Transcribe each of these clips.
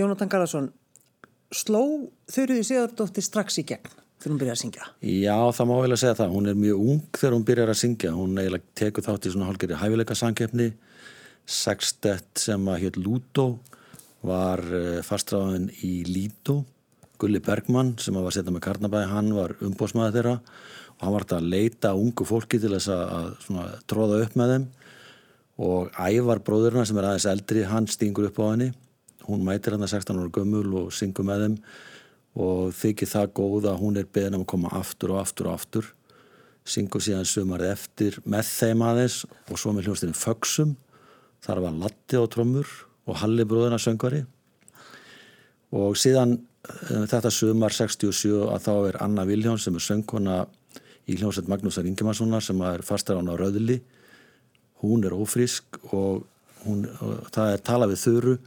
Jónatan Garðarsson, sló þurriði Sigurdóttir strax í gegn þegar hún byrjaði að syngja? Já, það má vel að segja það. Hún er mjög ung þegar hún byrjar að syngja. Hún eiginlega tekur þátt í svona hálfgerði hæfileika sangkeppni. Sextett sem að hétt Lútó var eh, fastræðan í Lító. Gulli Bergmann sem var að setja með Karnabæði, hann var umbósmaður þeirra og hann var að leita ungu fólki til þess að svona, tróða upp með þeim og Ævar bróðurna sem er aðeins eldri, hann stingur upp á henni hún mætir hann að 16 ára gömul og syngur með þeim og þykir það góð að hún er beðin um að koma aftur og aftur og aftur. Syngur síðan sumarið eftir með þeim aðeins og svo með hljómsdeginn Föksum þar var Latti á trömmur og Halli bróðina söngvari. Og síðan uh, þetta sumar 67 að þá er Anna Viljáns sem er söngkona í hljómsveit Magnúsar Ingemannssonar sem er fastar án á Röðli. Hún er ófrísk og, hún, það er talað við þöru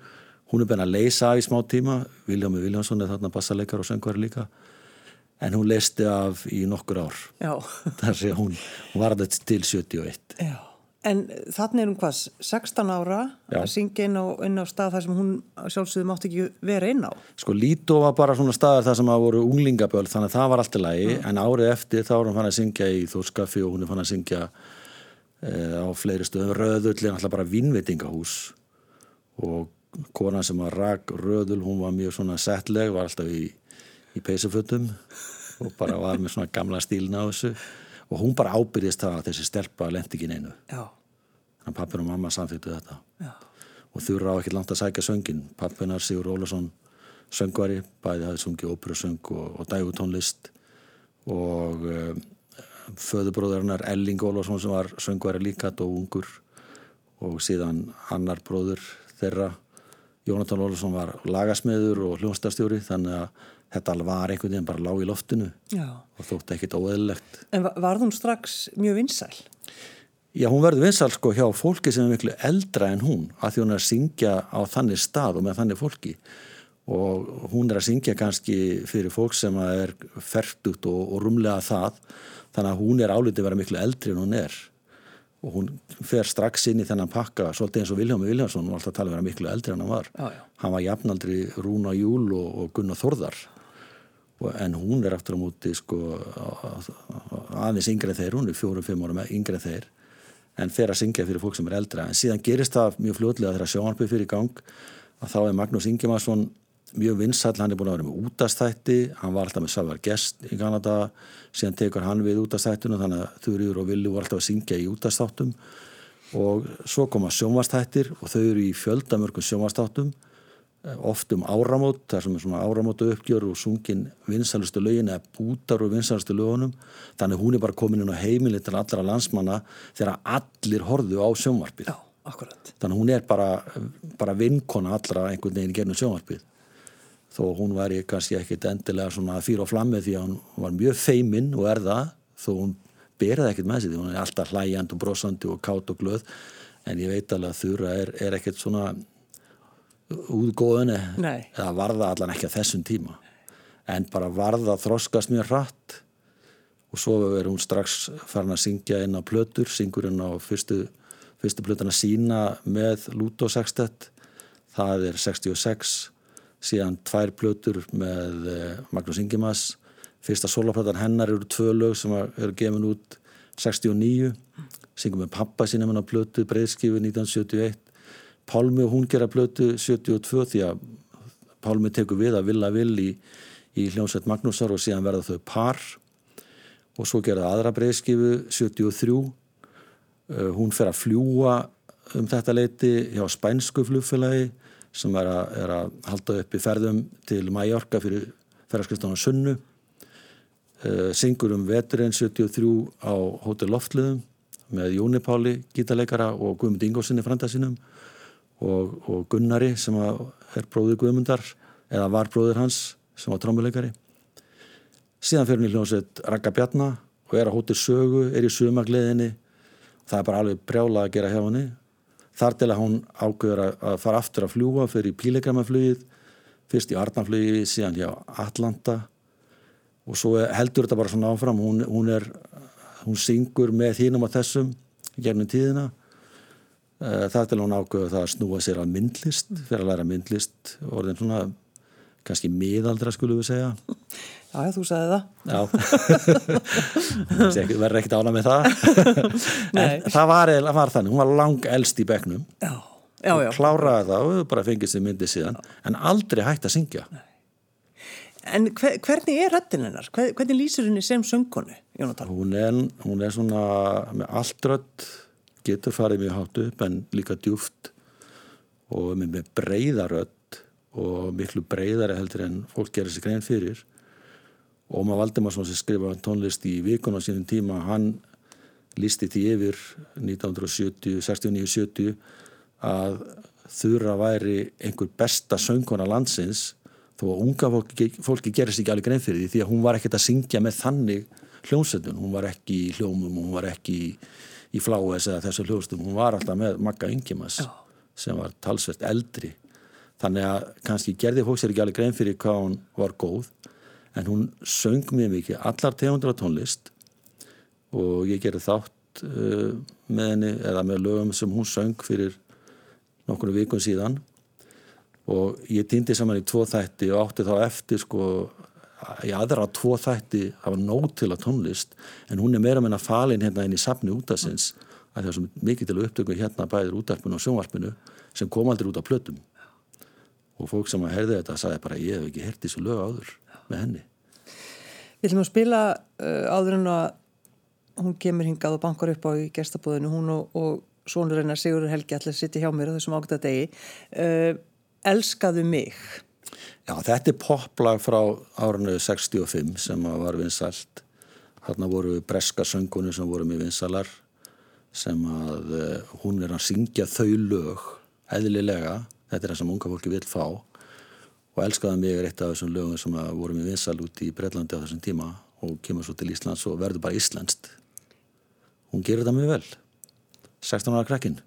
hún er bein að leysa af í smá tíma. Viljámi Viljánsson er þarna bassaleikar og söngvari líka. En hún leisti af í nokkur ár. Þar sé hún, hún var þetta til 71 Já. En þannig er hún hvað 16 ára Já. að syngja inn á, inn á stað þar sem hún sjálfsögðu mátt ekki vera inn á? Sko Lító var bara svona staðar þar sem að voru unglingaböld þannig að það var alltaf lægi mm. en árið eftir þá var hún fann að syngja í Þórskafi og hún er fann að syngja eh, á fleiri stöðum. Röðull er alltaf bara vinnvitingahús og kona sem var rak röðul, hún var mjög svona settleg, var alltaf í, í peysufötum og bara var með svona gamla stílna á þessu. Og hún bara ábyrðist það að þessi stelpa lendi ekki neinu. Þannig að pappin og mamma samþýttu þetta. Já. og þau ráði ekki langt að sækja söngin pappinar Sigur Ólason söngvari, bæði hafið sungið óperusöng og, og dægutónlist. Og um, föðubróðurinnar Elling Ólason sem var söngvari líka og ungur. Og síðan annar bróður þeirra Jónatan Ólarsson var lagasmiður og hljónstafstjóri þannig að þetta var einhvern veginn bara lág í loftinu Já. og þótti ekkit óeðlegt. En var hún strax mjög vinsæl? Já, hún verði vinsæl sko hjá fólki sem er miklu eldra en hún að því hún er að syngja á þannig stað og með þannig fólki og hún er að syngja kannski fyrir fólk sem er ferdugt og, og rúmlega það þannig að hún er álítið að vera miklu eldri en hún er og hún fer strax inn í þennan pakka svolítið eins og Viljámi Viljámsson og alltaf tala um að vera miklu eldri en hann var. Já, já. hann var jafnaldri Rúna Júl og, og Gunnar Þorðar og, en hún er aftur á múti sko, aðeins yngreð þeir hún er fjórum-fimm ára yngreð þeir en fer að syngja fyrir fólk sem er eldra. En síðan gerist það mjög fljóðlega þegar sjónarbyggð fyrir gang að þá er Magnús Ingemannsson mjög vinsall, hann er búin að vera með útastætti hann var alltaf með Salvar Gest í Kanada síðan tekur hann við útastættinu þannig að Þurriður og Villi voru alltaf að syngja í útastáttum og svo koma sjónvastættir og þau eru í fjöldamörgum sjónvastáttum eh, oft um áramót, þar sem er svona áramótu uppgjör og sungin vinsalustu lögin eða bútar og vinsalustu lögunum. Þannig hún er bara komin inn á heimili til allra landsmanna þegar allir horðu á sjónvarpið. Já, þannig hún er bara, bara vinkona allra einhvern veginn í gernum sjónvarpið þó hún var ég kannski ekkit endilega svona fýra á flammi því að hún var mjög feiminn og er það þó hún berið ekkit með sig því hún er alltaf hlægjand og brosandi og kátt og glöð. En ég veit alveg að Þura er, er ekkit svona útgóðunni eða varða allan ekki að þessum tíma. En bara varða þroskast mjög hratt og svo er hún strax farin að syngja inn á plötur, syngur inn á fyrstu, fyrstu plötuna sína með Lúto Sextet það er 66 síðan tvær plötur með eh, Magnús Ingemas fyrsta soloplatan hennar eru tvö lög sem eru gefin út 69 syngum með pappa sína með plötu breyðskifu 1971 Pálmi og hún gera plötu 72 því að Pálmi tekur við að vilja vil í, í hljómsveit Magnúsar og síðan verða þau par. Og svo gera aðra breyðskifu 73 uh, hún fer að fljúa um þetta leiti hjá spænsku flugfélagi sem er að, er að halda upp í ferðum til Mallorca fyrir ferðarskristána Sunnu. Uh, syngur um veturinn 73 á Hotel Loftliðum með Jóni Páli, gítarleikara og Guðmund Ingósinni frændasinum og, og Gunnari sem er bróður Guðmundar eða var bróður hans sem var trómuleikari síðan fyrir henni hljómsveit Raka Bjarnar og er að hóttir sögu, er í sömagliðinni það er bara alveg brjála að gera hjá henni þar til að hún ágöður að fara aftur að fljúa fyrir pílegramaflugið fyrst í Arnaflugið, síðan hjá Atlanta. Og svo heldur þetta bara svona áfram. Hún, hún, er, hún syngur með hínum á þessum gernum tíðina. Uh, það til hún ákveða það að snúa sér að myndlist fyrir að læra myndlist orðin svona kannski miðaldra skulum við segja Já, þú sagði það. Já. Verður ekkert ána með það. En það var, var þannig, hún var lang elst í begnum Já, já, já. Kláraði það og bara fengið sér myndið síðan en aldrei hægt að syngja. Nei. En hver, hvernig er röttin hennar? Hvernig lýsir henni sem söngkonu? Hún er, hún er svona með allt rött, getur farið mjög hátt upp en líka djúft og með, með breyða rött og miklu breyðari heldur en fólk gerir sér grein fyrir og maður Valdimarsson sem skrifa tónlist í vikun á sínum tíma, hann lísti því yfir 1970, 69-70 að þurra væri einhver besta söngkona landsins þó að unga fólki, fólki gerist ekki alveg grein fyrir því því að hún var ekkert að syngja með þannig hljómsöndun, hún var ekki í hljómum hún var ekki í, í fláes eða þessu hljómsöndun, hún var alltaf með Magga Ingimas oh. sem var talsvert eldri. Þannig að kannski gerði fólk sér ekki alveg grein fyrir hvað hún var góð en hún söng mjög mikið. Allar tegundur á tónlist. Og ég gerði þátt uh, með henni eða með lögum sem hún söng fyrir nokkru vikun síðan. Og ég týndi saman í tvo þætti og átti þá eftir sko í aðra tvo þætti það var nót til að tónlist. En hún er meira meina falin hérna inn í safni útasins að það er svo mikið til að upptöku hérna bæðir útarpinu og sjónvarpinu sem kom aldrei út af plötum. Og fólk sem að herði þetta sagði bara ég hef ekki herti þessu lög áður með henni. Við ætlum að spila uh, áður en að hún kemur hingað og bankar upp á í gestabóðinu hún og, og svonur hennar Sigurður Helgi allir sitti hjá mér á þessum ágæta degi. Uh, Elskaðu mig. Já, þetta er poplag frá árinu 65 sem var vinsalt þarna voru breska söngunni sem voru með vinsalar sem að uh, hún er að syngja þau lög eðlilega, þetta er það sem unga fólki vil fá og elskaðu mig er eitt af þessum lögum sem voru með vinsal út í Breitlandi á þessum tíma og kemur svo til Íslands og verður bara íslenskt. Hún gerir þetta mjög vel. 16 ára krakkin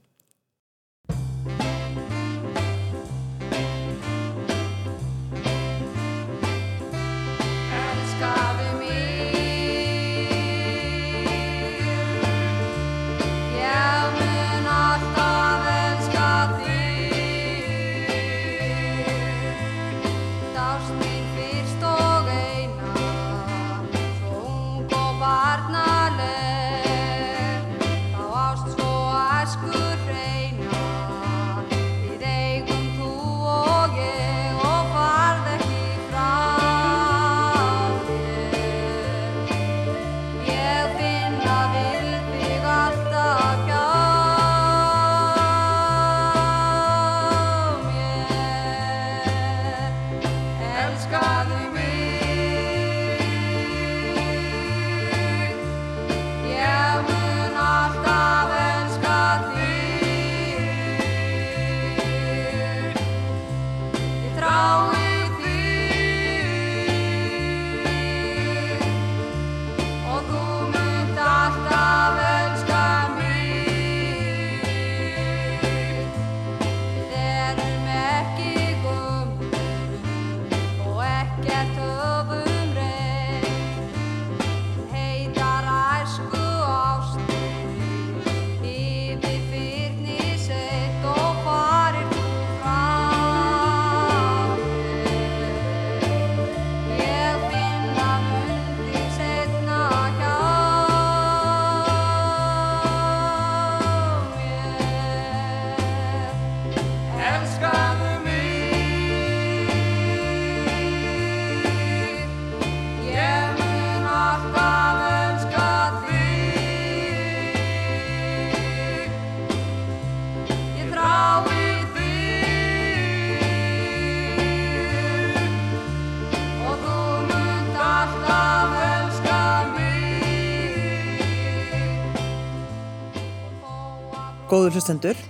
Góður hlustendur,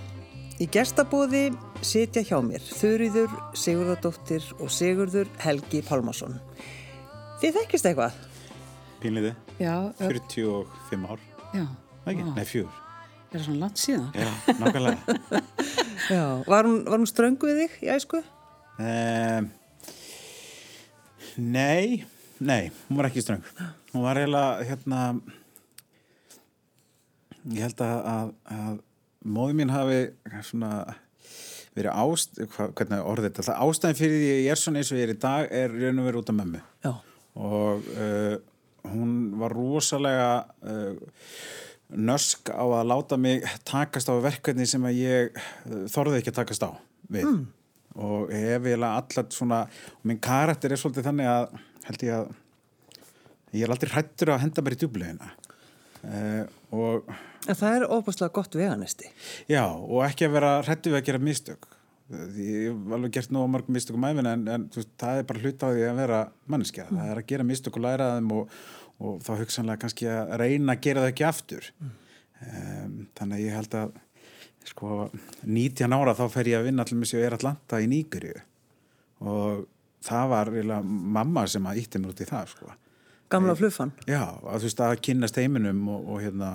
í gestabóði sitja hjá mér Þurriður, Sigurðardóttir og Sigurður Helgi Pálmarsson. Þið þekkist eitthvað? Pínliði, 45 ár. Já. Ekki, nei fjúr. Er það svona langt síðan? Já, nákvæmlega. Já, var hún, var hún ströngu við þig í æsku? Um, nei, nei, hún var ekki ströng. Hún var eiginlega, hérna, ég held að, að, að móði mín hafi svona verið ást, hva, hvernig orðið þetta, það ástæðin fyrir því ég er svona eins og ég er í dag er raun og verið út af mömmu Já. og uh, hún var rosalega uh, nösk á að láta mig takast á verkefni sem að ég uh, þorði ekki að takast á við mm. og hef eiginlega allat svona og minn karakter er svolítið þannig að held ég að ég er aldrei hrættur að henda mér í dublegina uh, og En það er óbúslega gott veganesti. Já, og ekki að vera hrættu við að gera mistök. Ég hef alveg gert nóg margum mistök um æfina en, en veist, það er bara hlut á því að vera manneskja. Mm. Það er að gera mistök og læra þeim og, og þá hugsanlega kannski að reyna að gera það ekki aftur. Mm. Um, þannig að ég held að sko 19 ára þá fer ég að vinna allir með sér Atlanta í Nýgurju og það var mamma sem að ítti mér út í það sko. Gamla fluffan? Já, að þú veist að kynast heiminum og, og hérna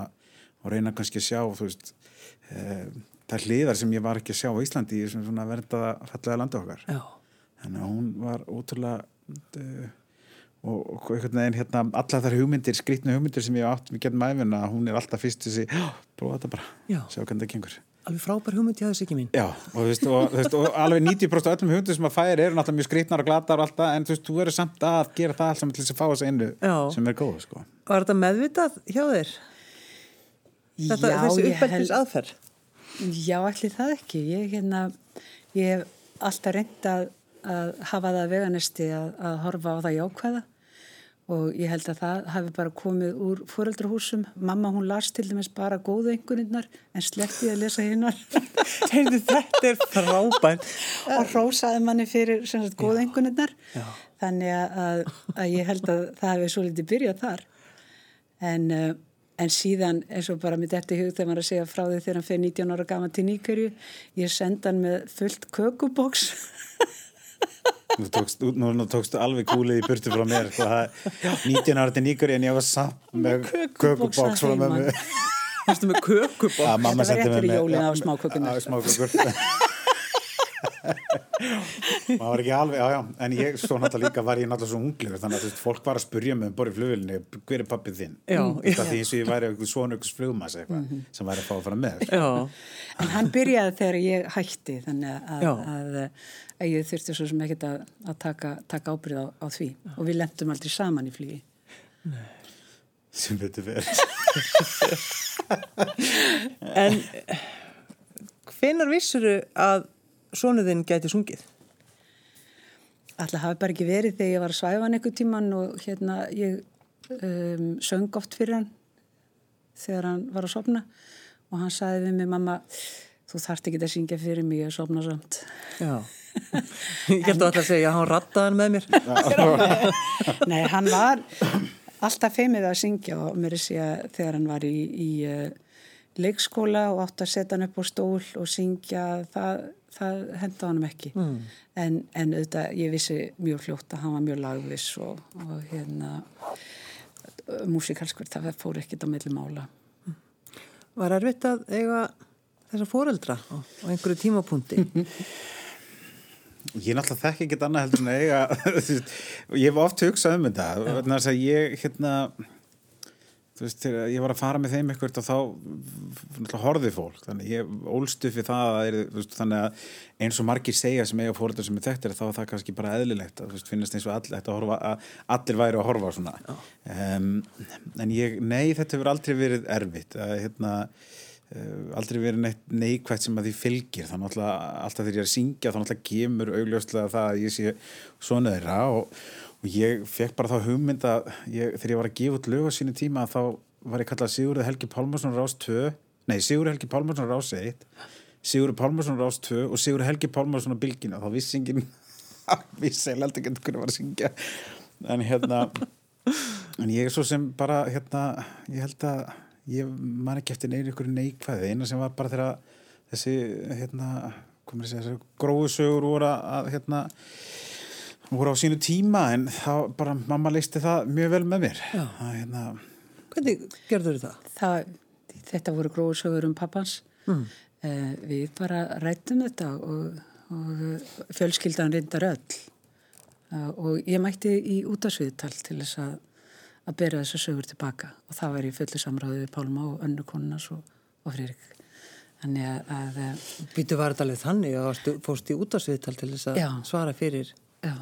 og reyna kannski að sjá veist, e, það hliðar sem ég var ekki að sjá á Íslandi í svona verðaða fallega landa okkar Já. þannig að hún var ótrúlega e, og, og einhvern veginn hérna alla þar hugmyndir, skrítnu hugmyndir sem ég átt við getum æfina, hún er alltaf fyrst þessi, prófa þetta bara, Já. sjá hvernig það gengur Alveg frábær hugmynd, já þessi ekki mín. Já, og, veist, og, veist, og alveg 90% af öllum hugmyndir sem að færi eru náttúrulega mjög skrítnar og glatar og alltaf, en þú veist, þú verður samt að gera það allt sem til þess að fá þessu einu sem er góð, sko. Var þetta meðvitað hjá þér? Þetta, Já, þessi ég uppeldis held- aðferð Já, allir það ekki. Ég, hérna, ég hef alltaf reynd að, að hafa það veganesti að, að horfa á það jákvæða og ég held að það hafi bara komið úr fóreldrahúsum. Mamma hún las til dæmis bara góðu einhverjirnar en sleppti að lesa hinnar Heyrðu, Þetta er frábært og rósaði manni fyrir sagt, góðu einhverjirnar. Þannig að, að, ég held að það hefði svo litið byrjað þar. En, uh, en síðan eins og bara mitt eftir hug þegar maður að segja frá því þegar hann fyrir 19 ára gaman til Níkerju, ég senda hann með fullt kökuboks Nú tókst, nú, nú tókstu alveg kúlið í burtu frá mér sko, það- 19 ára til nýgur en ég var samt með kökubox kökuboks frá mömmu. Varstu með kökubók að mamma Þetta var sendi rétt mig fyrir með- jólin já, á smákökurnar. á smákökur. Maður var ekki alveg, já já en ég svo náttúrulega líka var ég náttúrulega svo unglegur þannig að þú veist, fólk var að spurja mig um borið flugvilni hver er pappið þinn? Já, að því eins og ég væri svona eitthvað flugmas eitthvað sem væri að fá að fara með Já, en hann byrjaði þegar ég hætti þannig að, Já. að, að ég þurfti svo sem ekkert að, að taka, taka ábyrð á, á því. Og við lendum aldrei saman í flugi. Sem veitur verið en hvenar vissuru að sonuðinn gæti sungið? Alltaf hafi bara ekki verið þegar ég var að svæfa hann einhver tíman og hérna ég um, söng oft fyrir hann þegar hann var að sopna og hann sagði við mig, mamma, þú þarft ekki að syngja fyrir mig, er sopna samt. Já Ég alltaf að segja að hann rattaði hann með mér Nei, hann var alltaf feimið að syngja og mér er að þegar hann var í, í uh, leikskóla og átt að setja hann upp á stól og syngja, það, það henda honum ekki. Mm. En, en auðvitað, ég vissi mjög fljótt að hann var mjög lagviss og, og hérna, músikalskur, það fór ekkit á milli mála. Var erfitt að eiga þessa foreldra á einhverju tímapunkti? Ég náttúrulega þekki ekkert annað heldur en eiga ég hef oft hugsað um þetta þess að ég hérna þú veist, þegar ég var að fara með þeim eitthvað og þá náttúrulega horfið fólk þannig ég ólst upp við það að, þú veist, þannig að eins og margir segja sem eiga fóröldar sem er þekktir þá er það kannski bara eðlilegt að veist, finnast eins og all, að, horfa, að allir væri að horfa svona. Um, en ég, nei þetta hefur aldrei verið erfitt að hérna aldrei verið neitt neikvægt sem að því fylgir. Þannig að alltaf þegar ég er að syngja þannig að kemur augljóslega það að ég sé svona þeirra og, og ég fekk bara þá hugmynd að ég, þegar ég var að gefa út lög á sínu tíma þá var ég kallað Sigurður Helgi Pálmarsson Rás 2 nei Sigurður Helgi Pálmarsson Rás 1 Sigurður Pálmarsson Rás 2 og Sigurður Helgi Pálmarsson á Bilgina þá vissi enginn vissi ég aldrei ekki hvernig var að syngja. En hérna en ég er svo sem bara hérna ég held að ég man ekki eftir neina ykkur neikvæði eina sem var bara þegar þessi hérna, komur að segja þessi gróðsögur voru að hérna voru á sínu tíma en þá bara mamma leisti það mjög vel með mér að, hérna, Hvernig gerður það? Það, þetta voru gróðsögur um pappans. Mm. Uh, við bara rættum þetta og, og fjölskyldan reyndar öll. Uh, og ég mætti í útasviðtal til þess að, að bera þessa sögur tilbaka og það var í fullu samráði við Pálma og önnu konunas og, og Fririk. Þannig að, að eh, Býtu var þetta alveg þannig og varstu- fórst í útásviðtal til þess að Já. svara fyrir. já,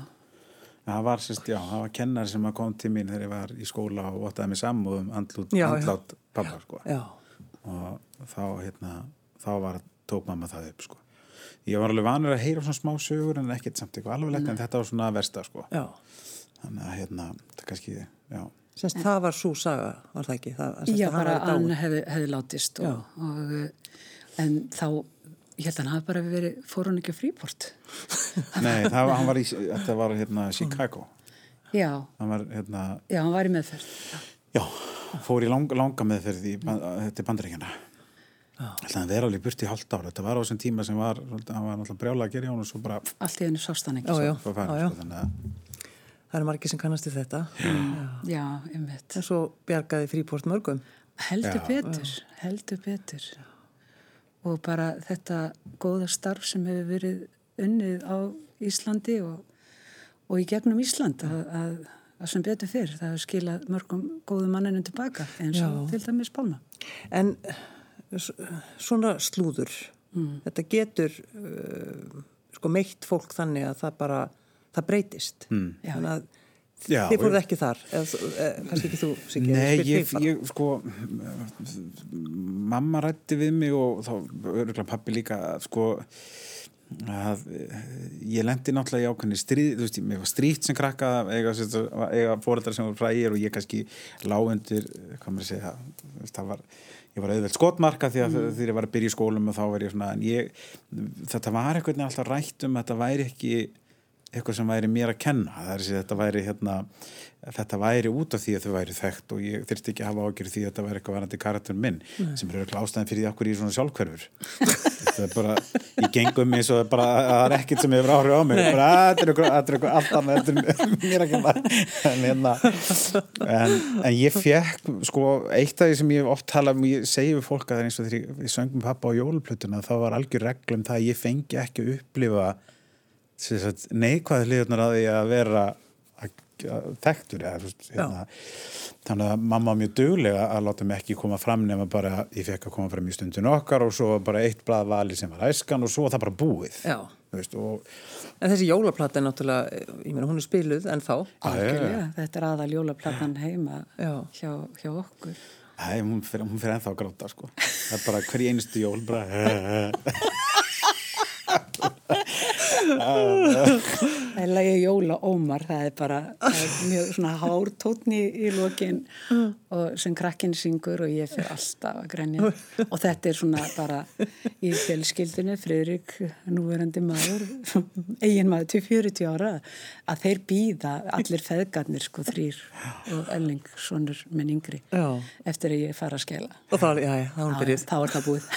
Það var, sérst, já, það var kennar sem að kom til mín þegar ég var í skóla og vottaði mig sammúð um andlút, Já, já. andlát pappa, sko. Já, Og þá, hérna, þá var, tók mamma það upp, sko. Ég var alveg vanur að heyra svona smá sögur en ekkert samt eitthvað alveg lett en þetta var svona versta, sko. já. Þannig að, hérna, það er kannski, já. Semst það var svo saga, var það ekki? Það, semst já að hann bara að hann hefði, hefði látist og, og, eh, en þá, ég held að hann hafi bara verið, fór hann ekki á fríport. Nei, það var, hann var í, þetta var, hérna, Chicago. Já, Hann var, hérna, já, hann var í meðferð. Já. já, fór í lang, langa meðferð í, þetta er bandaríkjana. Það að vera alveg burt í hálft ára. Þetta var á þessum tíma sem var, hann var brjála að gera í hún og svo bara, Allt í henni sást hann ekki. Já, já, svo farin, já, já. Það eru margir sem kannast í þetta. Já, einmitt. En svo bjargaði fríport mörgum. Heldur Já. betur, heldur betur. Og bara þetta góða starf sem hefur verið unnið á Íslandi og, og í gegnum Ísland að, að, að sem betur fyrr, það hefur skilað mörgum góðum manninu tilbaka eins og Já. til dæmis Pálma. En s- svona slúður, þetta getur uh, sko meitt fólk þannig að það bara, það breytist. Mm. Þannig að Já, þið fóruð ekki þar, eða, eða kannski ekki þú, Siggi, Nei, ég, ég, sko, mamma rætti við mig og þá öruglega pappi líka, að, sko, að eh, ég lendi náttúrulega í ákveðni stríð, þú veist, mér var strítt sem krakka, eiga, eiga fóreldrar sem voru frægir og ég kannski lágundir, hvað maður að segja, það var, ég var auðveld skotmarka því að þegar ég var að byrja í skólum og þá var ég svona, en ég, þetta var eitthvað alltaf rætt um að þetta væri ekki eitthvað sem væri mér að kenna. Er að þetta væri hérna þetta væri út af því að þau væri þekkt og ég þyrfti ekki að hafa ágjörð því að þetta væri eitthvað varandi karakter minn sem er auðvitað ástæðan fyrir því okkur í svona sjálfhverfur. Þetta er bara, ég gengum það er bara, það er ekkert sem hefur áhrif á mig. Bara, "Ah, þetta er eitthvað, er allt annað er mér að kenna. En, hérna, en, en ég fekk sko, eitt af því sem ég oft talað um, ég segi við fólk að það er eins og þegar ég- söngum pappa á jóluplutuna, þá var algjör reglum það að ég fengi ekki að upplifa neikvæði hliðurnar að því að vera þekktur eða, hérna, þannig að mamma var mjög duglega að láta mig ekki koma fram nema bara ég fekk að koma fram í stundin okkar og svo bara eitt blað vali sem var æskan og svo var það bara búið Já. Þú veist, og En þessi jólaplata er náttúrulega, ég meina hún er spiluð en þá. Algjörlega, þetta er aðal jólaplatan heima Já. hjá, hjá okkur. Æ, hún fyrir ennþá að gráta sko. það er bara hver einustu jól bara Það er lagi Jóla Ómar, það er bara það er mjög svona hár tótni í lokin og sem krakkin syngur og ég fyrir alltaf að grenja og þetta er svona bara í fjölskyldinu, Friðrik, núverandi maður, eigin maður til 40 ára, að þeir býða allir feðgarnir sko þrýr og Elling, svonur minn yngri, Já. eftir að ég fara að skela. Og þá, já, já, þá. Þá er það búið.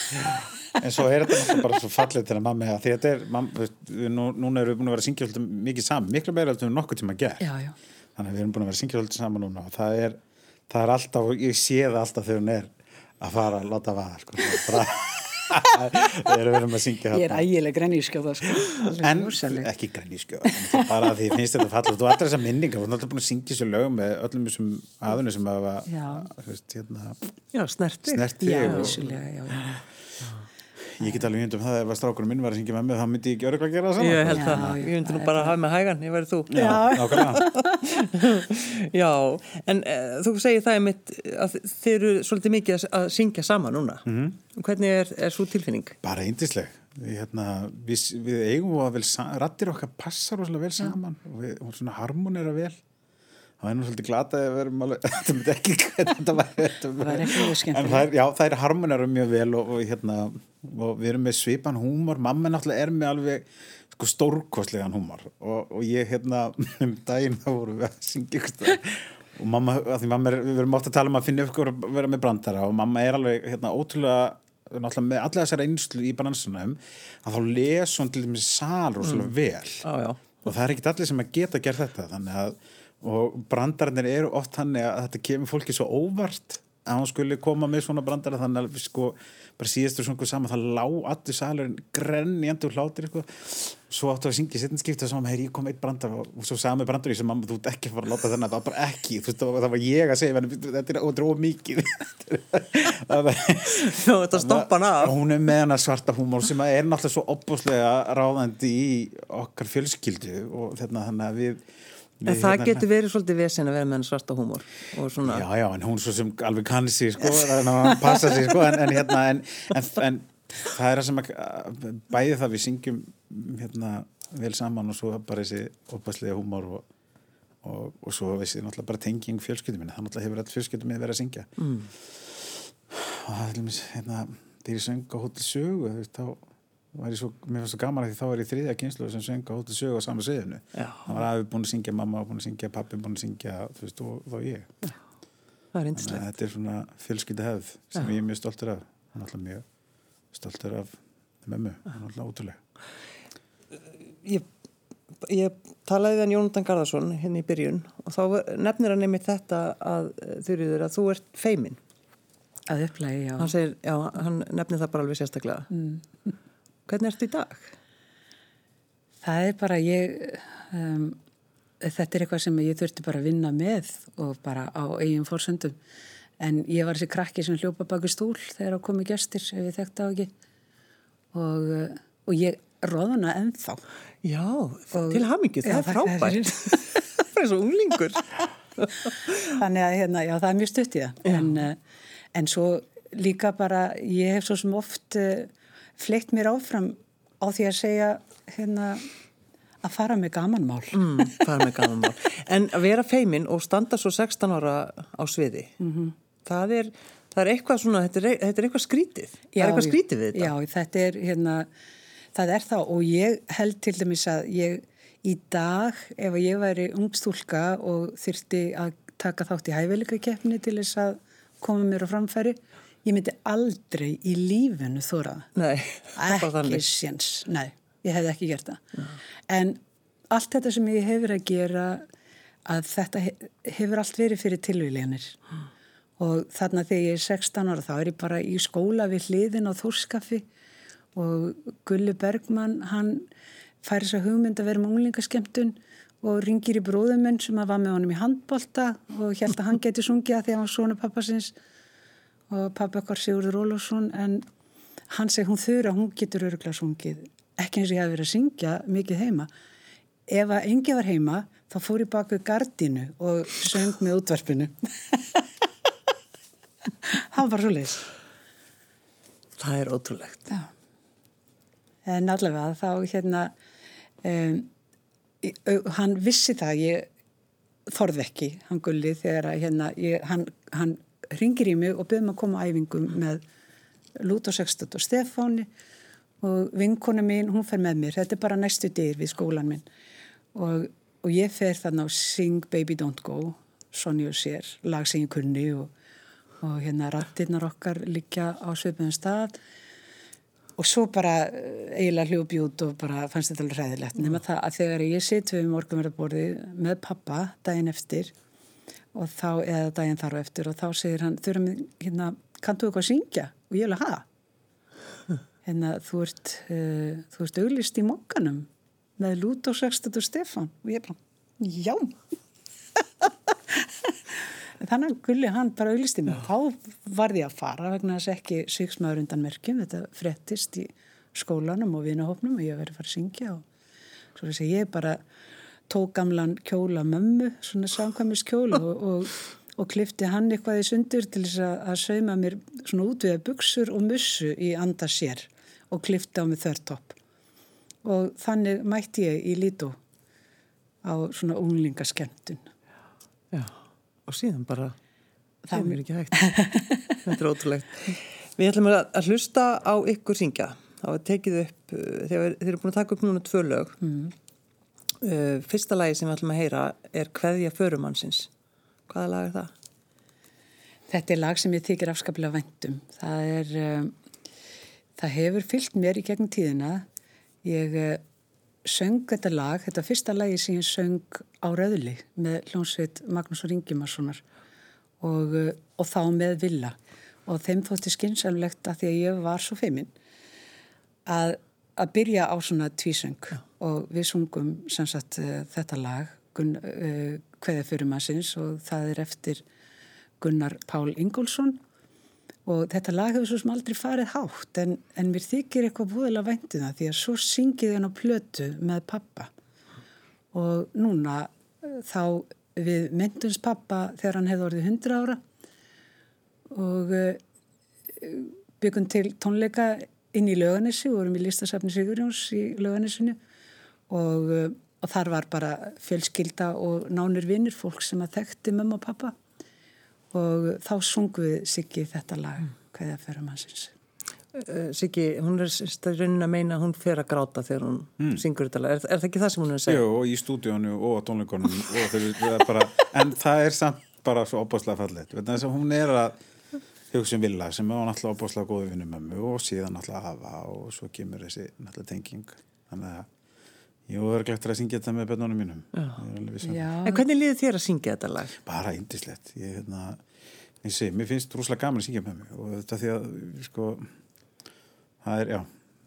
en svo er þetta bara svo fallið til að mamma að því þetta er, mam, veist, við nú, núna erum við búin að vera að syngja mikið saman, miklu meira en nokkuð tíma Já, já. þannig að við erum búin að vera að syngja saman núna og það er, það er alltaf, ég sé það alltaf þegar hún er að fara að láta vaða sko, bara þegar við erum að syngja Ég er ægileg grennískjóða sko. En rosaleg. ekki grænískjöð bara að því finnst þetta fallið og allar þessar minningar við erum alltaf búin að syngja sér lög með öllum þessum aðunum sem hafa Já. þú veist, hérna, Já, snerti. snert Já, og vissulega, já, já. Ég get alveg myndum það ef að strákurinn minn var að syngja með mig þá myndi ég ekki öruglega gera það Ég saman held Já, það. Ég myndi nú er bara að hafa með hægan, ég verði þú. Já, nákvæmlega Já, en uh, þú segir það einmitt að þið eru svolítið mikið að, að syngja saman núna. Mhm. -hmm. Hvernig er, er svo tilfinning? bara eindisleg hérna, við, við eigum að vel sa- rattir okkar passar rosalega vel saman og við og svona harmonera vel það er nú svolítið glata að við erum alveg þetta myndi ekki þetta var, þetta Það væri ekki skemmtilegt. en það er, já, það er harmonera mjög vel og, og hérna og við erum með svipan húmor. Mamma náttúrulega er með alveg sko stórkostlegan húmor. Og, og ég hérna um daginn þá vorum við að syngja stað og mamma, að mamma er, við erum átt að tala um að finna ykkur að vera með brandara. Og mamma er alveg hérna ótrúlega náttúrulega með alla þessar einslu í bransunum að þá les hún til dæmis sal rosalega vel. Já, já. og það er ekkit allir sem að geta gert þetta. Þannig að og brandarnir eru oft þannig að þetta kemur fólki svo óvart að hún skulle koma með svona brandara þannig að sko bara síðastur svona saman það lá allir salurinn grenn í endur hlátir sko. svo áttu að syngja settinskipta og svo með, ég kom eitt brandar og, svo sami brandar í sem mamma, þú ert ekki að fara að láta þennan það var bara ekki, þú veist, það var ég að segja þetta er ótrúið mikið. Þú ert að stoppa hann af. Hún er með hana svarta húmór sem er náttúrulega svo opbúslega ráðandi í okkar fjölskyldu og þarna þannig að við En það hérna, getur verið svolítið vesen að vera með hann svarta húmor og svona, Já, já, en hún svo sem alveg kann sig sko, að hann passa sig sko, en, en, hérna, en, en, en það er það sem að bæði það við syngjum hérna, vel saman og svo bara þessi opaslega húmor og, og, og svo þessi náttúrulega bara tenging fjölskyldum minni, það náttúrulega hefur alltaf fjölskyldum minni verið að syngja mm. og það er límis, hérna, þegar ég söng á hótel sögu, þá svo, mér fannst það gaman að því þá var ég þriðja kynslu sem söng á hótel sögu á sama sögunu Já. það var afi búin að syngja, mamma var búin að syngja pappi búin að syngja, þú veist, og þá ég það er yndislegt. þetta er svona fjölskylda hefð sem Já. ég er mjög stoltur af hann er alltaf mjög stoltur af mömmu, hann er alltaf ótrúlega Ég, ég talaði við hann Jónatan Garðarsson hérna í byrjun og þá nefnir hann einmitt þetta að þurriður að þú ert feimin. Að upplægi, já. Hann segir, já, hann nefnir það bara alveg sérstaklega. Mm. Hvernig ertu í dag? Það er bara ég, um, þetta er eitthvað sem ég þurfti bara að vinna með og bara á eigin fórsöndum. En ég var þessi krakki sem hljópa baki stúl þegar það komi gestir ef ég þekkti á ekki. Og, uh, og ég róðana ennþá. Já, Og- til hamingju, það Já, er frábært. það er svo unglingur. Þannig að hérna, já, það er mjög stutt í það. En, uh, en svo líka bara, ég hef svo sem oft uh, fleitt mér áfram á því að segja hérna, að fara með gamanmál. Mm, er með gaman mál. En að vera feimin og standa svo 16 ára á sviði, Mhm. það, er, það er eitthvað svona, þetta er, þetta er eitthvað skrítið. það er eitthvað skrítið við þetta. Já, þetta er hérna, það er það og ég held til dæmis að ég í dag, ef ég væri ungstúlka og þyrfti að taka þátt í hæfileika keppni til þess að koma mér á framfæri, ég myndi aldrei í lífinu þóra það. Nei, ekki séns, nei, ég hefði ekki gert það. En allt þetta sem ég hefur að gera að þetta he- hefur allt verið fyrir tilvíljanir og þarna þegar ég er 16 ára þá er ég bara í skóla við hliðin á Þórskaffi og Gulli Bergmann hann fær þess að hugmynd að vera með unglingaskemtun og ringir í bróðuminn sem að var með honum í handbolta og held að hann geti sungið að því að hann var svona pappasins og pappa okkar Sigurður Ólafsson en hann segi hún þurra, hún getur öruglega sungið ekki eins og ég hef verið að syngja mikið heima ef að engi var heima þá fór ég bak við gardinu og söng með útvarpinu hann var svo leys Það er ótrúlegt. Já. En allavega þá hérna, um, hann vissi það, ég þorði ekki, hann gulli, þegar að hérna, ég, hann, hann ringir í mig og byrðum að koma á æfingum með Lúto Sextut og Stefáni. Og vinkona mín, hún fer með mér, þetta er bara næstu dyr við skólan minn. Og, og ég fer þannig á Sing Baby Don't Go, og sér, lag sem ég kunni og og hérna rattirnar okkar líka á svipum stað. Og svo bara eh, eiginlega hljópi út og bara fannst þetta alveg ræðilegt nema það að þegar ég sitt við morgunverðarborði með pappa daginn eftir og þá, eða daginn þar á eftir og þá segir hann, þurfa mig, hérna kanntu eitthvað að syngja? Og ég alveg, ha? Hérna, þú ert uh, þú ert auglist í mokkanum með Lúto Sextet og Stefán og ég bara, já Þannig að Gulli hann bara auðlisti mig. Þá varði ég að fara vegna þess ekki sviksmaður undan merkjum. Þetta frettist í skólanum og vinahopnum og ég verið að fara að syngja og svo þess að ég bara tók gamlan kjóla mömmu, svona samkvæmis kjóla og, og, og klifti hann eitthvað í sundur til þess að, að sauma mér svona útviða buksur og mussu í anda sér og klifti á mig þörtopp. Og þannig mætti ég í lító á svona unglingaskemmtun. Já, og síðan bara, Það- er ekki hægt. Þetta er ótrúlegt. Við ætlum að hlusta á ykkur syngja. Það var tekið upp, þegar þeir eru búin að taka upp núna tvö lög. Mm. Fyrsta lagi sem við ætlum að heyra er Kveðja förumannsins. Hvaða lag er það? Þetta er lag sem ég þykir afskaplega væntum. Það er, um, það hefur fyllt mér í gegnum tíðina. Ég uh, söng þetta lag, þetta fyrsta lagi sem ég söng á Röðli með hljónsveit Magnús Ringimarssonar og, uh, og þá með villa og þeim þótti skynnsamlegt að því að ég var svo feiminn að, að byrja á svona tvísöng. Já. og við sungum sagt, uh, þetta lag Gun, uh, Hveða fyrir massins og það er eftir Gunnar Pál Ingólfsson. Og þetta lag hefur svo sem aldrei farið hátt en, en mér þykir eitthvað búðilega væntið um það því að svo syngið henn á plötu með pappa og núna eh, þá við myndums pappa þegar hann hefði orðið 100 ára. Og byggum til tónleika inn í löganissi og vorum í listasafni Sigurjóns í löganissinu og, uh, og þar var bara fjölskylda og nánir vinnir fólk sem að þekkti mamma og pappa og þá sungum við Siggi þetta lag mm. hvað það fyrir mannsins uh, Siggi, hún er raunin að meina að hún fer að gráta þegar hún mm. syngur þetta lag er, er það ekki það sem hún er að segja? Jú, og í stúdíónu og á tónleikonum en það er samt bara svo þess að hún er að hugsa um villa sem er náttúrulega opáslega góði vinnum mömmu og síðan náttúrulega hafa og svo kemur þessi náttúrulega tenging þannig að Jú, það er glægt að syngja þetta með bennunum mínum. Um en hvernig liði þér að syngja þetta lag? Bara indislegt. Ég, hérna, ég sé, mér finnst rúslega gaman að syngja með mig og þetta því að, sko, það er, já,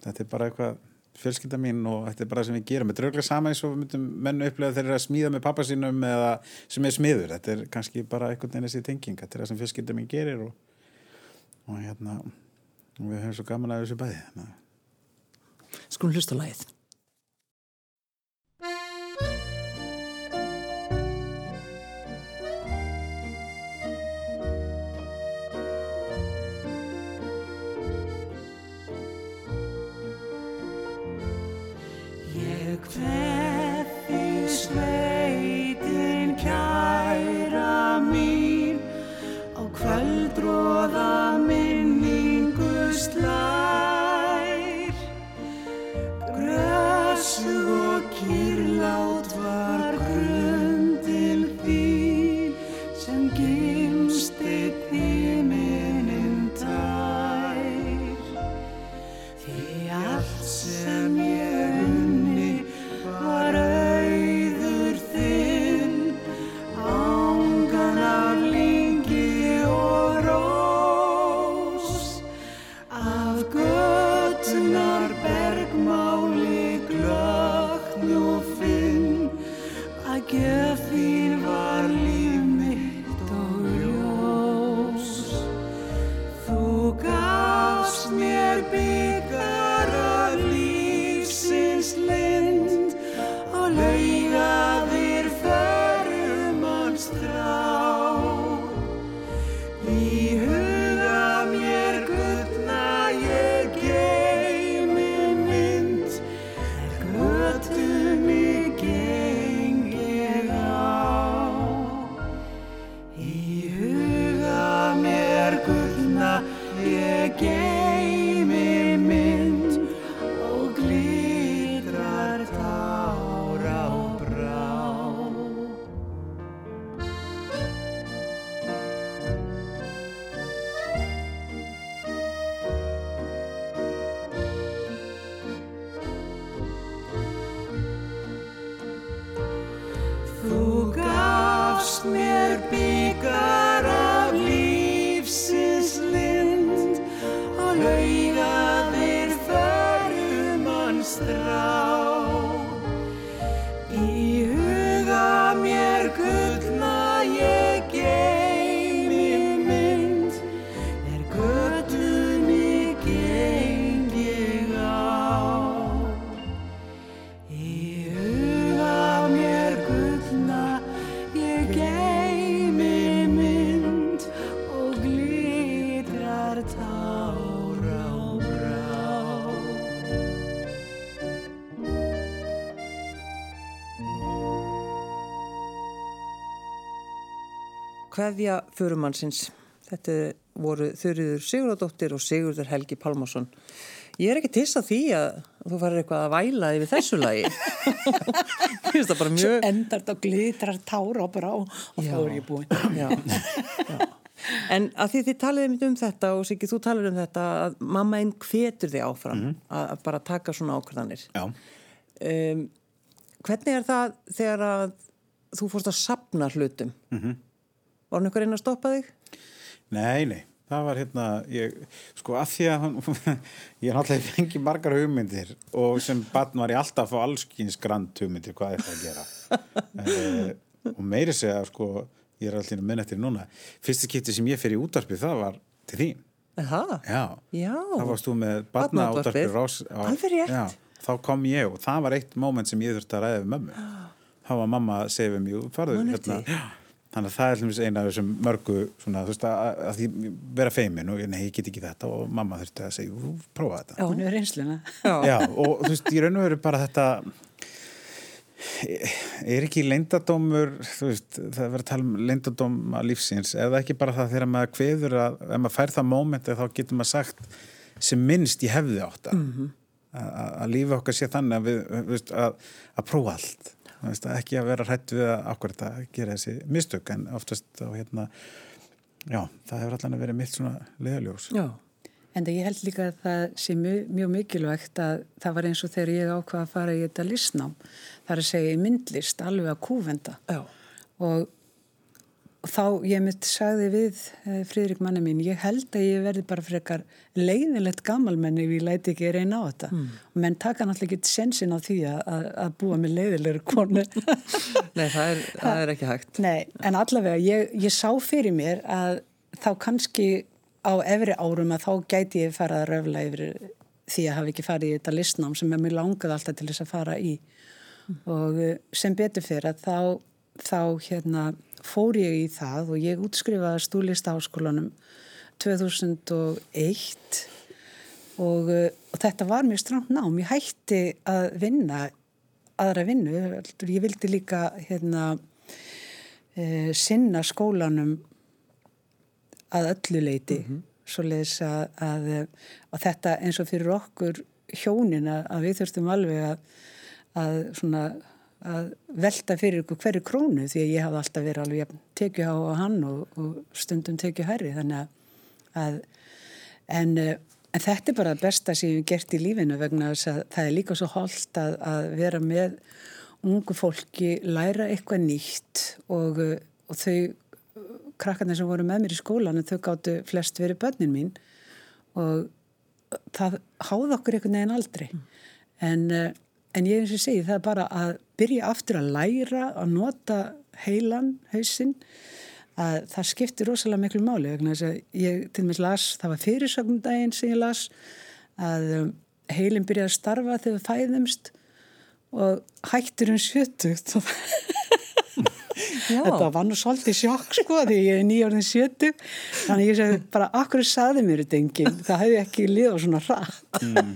þetta er bara eitthvað fjölskylda mín og þetta er bara það sem við gerum. Þetta er auðvitað sama eins og við myndum mennu upplega þegar það er að smíða með pappa sínum eða sem er smiður. Þetta er kannski bara einhvern veginn þessi tenging. Þetta er það sem fjölskylda mín gerir og, og hérna, við höfum svo gaman að þessu bæði. Skulum hlusta lagið. Hveðja förumannsins. Þetta voru Þurriður Sigurðardóttir og Sigurður Helgi Pálmásson. Ég er ekki tils að því að þú farir eitthvað að væla yfir þessu lagi. Bara mjög... Svo endar þetta glitrar tára og bara á og þá er ég búin. Já, já. En að því þið taliði um þetta og Siggi þú taliði um þetta að mamma einn hvetur þig áfram mm -hmm. að bara taka svona ákvæðanir. Já. Um, hvernig er það þegar að þú fórst að sapna hlutum? Mhm. Mm Var hann ykkur einn að stoppa þig? Nei, nei, það var hérna, ég, sko að því að hann, ég er náttúrulega fengið margar hugmyndir og sem barn var ég alltaf að fá allskins grand hugmyndir hvað er það að gera. e, og meiri segja, sko, ég er alltaf minn eftir núna, fyrsta skipti sem ég fer í útarpið, það var til þín. Já, Já. það varst þú með barna á-. Já, þá kom ég og það var eitt moment sem ég þurfti að ræða við mömmu. Þá var mamma að segja við mjög, farðu hérna. Þannig að það er hlumins eina af þessum mörgu svona, þú veist, að, að því vera feimin og nei, ég get ekki þetta og mamma þurfti að segja, "Ú, prófa þetta. Já. Hún er reynsluna. Já. Já, og þú veist, í raun og veru bara þetta er ekki leyndadómur þú veist, það er verið að tala um leyndadóma lífsins, er það ekki bara það þegar maður kveður að, ef maður fær það mómenti þá getur maður sagt sem minnst ég hefði átt að að að lífi okkar sé þannig að við, við að, að prófa allt Þú ekki að vera hrætt við að ákvært að gera þessi mistök en oftast á hérna já, það hefur allan að vera mitt svona leðaljós Já. En ég held líka að það sé mjög, mjög mikilvægt að það var eins og þegar ég ákvaða að fara í þetta listnám. Það er að segja í myndlist alveg að kúvenda. Já. Og þá ég mitt sagði við eh, Friðrik manni mín, ég held að ég verði bara frekar leiðilegt gammalmenn ef ég læti ekki reyna á þetta. Mm. Menn taka náttúrulega ekki sensin á því að, að, búa með leiðilegur konu. Nei, það er, það er ekki hægt. Nei, en allavega, ég, ég sá fyrir mér að þá kannski á efri árum að þá gæti ég fara að röfla yfir því að hafa ekki farið í þetta listnám sem ég mér langaði alltaf til þess að fara í og eh, sem betur fyrir að þá, þá hérna fór ég í það og ég útskrifaði stúlista áskólanum 2001 og, eh, og þetta var mjög strangt nám. Ég hætti að vinna aðra vinnu. Ég vildi líka hérna e, sinna skólanum að öllu leiti mm -hmm. svoleiðis að, að, að þetta eins og fyrir okkur hjónin að, að við þurftum alveg að, að svona að velta fyrir ykkur hverju krónu því að ég hafði alltaf verið alveg tekið á hann og, og stundum tekið herri þannig að en, en þetta er bara besta sem ég hef gert í lífinu vegna þess að það er líka svo holdt að, að vera með ungu fólki, læra eitthvað nýtt og, og þau krakkarnir sem voru með mér í skólan þau gáttu flest verið börnin mín og það háða okkur einhvern veginn aldrei mm. en, en ég eins og segi það er bara að byrja aftur að læra að nota heilan hausinn að það skiptir rosalega miklu máli vegna þess að ég til með las það var fyrirsögnundaginn sem ég las að heilin byrjaði að starfa þegar við fæðumst og hættur um sjötugt. Og þetta var nú svolítið sjokk sko því ég er nýjórðin sjötug þannig ég segi bara, akkur saði mér þetta enginn, það hefði ekki liðað svona rætt mm.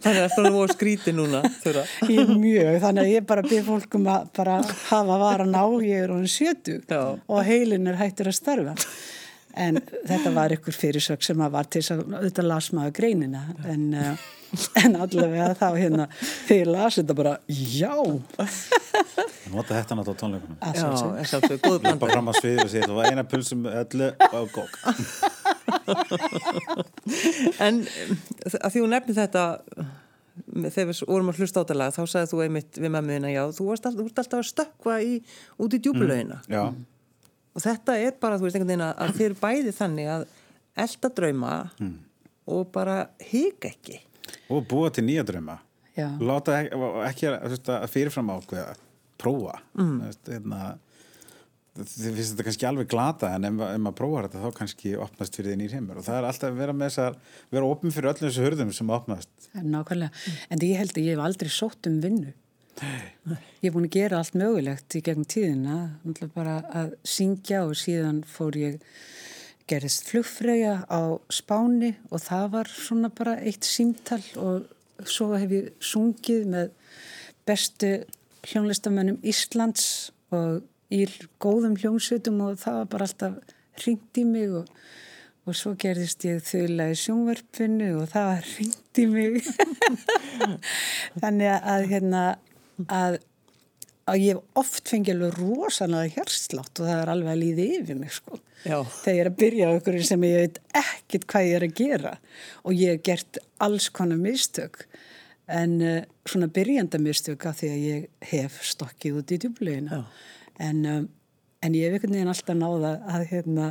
Þannig að það voru skríti núna þurra. Ég er mjög, þannig að ég bara byrð fólkum að bara hafa varan á ég er orðin sjötug Já. og heilin er hættur að starfa en þetta var ykkur fyrirsök sem að var til þess að auðvitað las maður greinina. En, uh, en allavega þá hérna þegar ég las þetta bara já. Nota þetta náttúrulega á tónleikunum. Að Já, sjálfsögðu. er sjálfsög, góð Lappa blanda. fram á svið og segja þetta var eina pulsum öllu og gók En um, að því hún nefni þetta þegar við vorum að hlusta á þetta lag þá sagði þú einmitt við mammiðina já, þú varst alltaf, alltaf að stökkva í, út í djúbulauðina Já, og þetta er bara, þú veist, einhvern veginn að þið eru bæði þannig að elda drauma og bara hika ekki. Og búa til nýja drauma. Já. Láta ekki, ekki að, að fyrirfram ákveða prófa. Mm. veist, hérna, þið finnst þetta kannski alveg glata en ef, ef maður prófar þetta þá kannski opnast fyrir því nýr heimur. Og það er alltaf að vera með þessar vera opn fyrir öllum þessu hurðum sem opnast. Nákvæmlega, en ég held að ég hef aldrei sótt um vinnu. Ég er búin að gera allt mögulegt í gegnum tíðina, bara að syngja og síðan fór ég gerðist flugfreyja á Spáni og það var svona bara eitt símtal og svo hef ég sungið með bestu hljónlistamönnum Íslands og í góðum hljónsvitum og það var bara alltaf hringt í mig og og svo gerðist ég þauðlega í sjónvarpinu og það var hringt í mig. Þannig að hérna að, að ég oft fengið alveg rosalega hérslátt og það er alveg að líði yfir mig sko Já. þegar ég er að byrja á ykkur sem ég veit ekkert hvað ég er að gera og ég hef gert alls konar mistök en uh, svona byrjanda mistök af því að ég hef stokkið út í djúbleginu en um, en ég hef einhvern veginn alltaf náða að, hérna,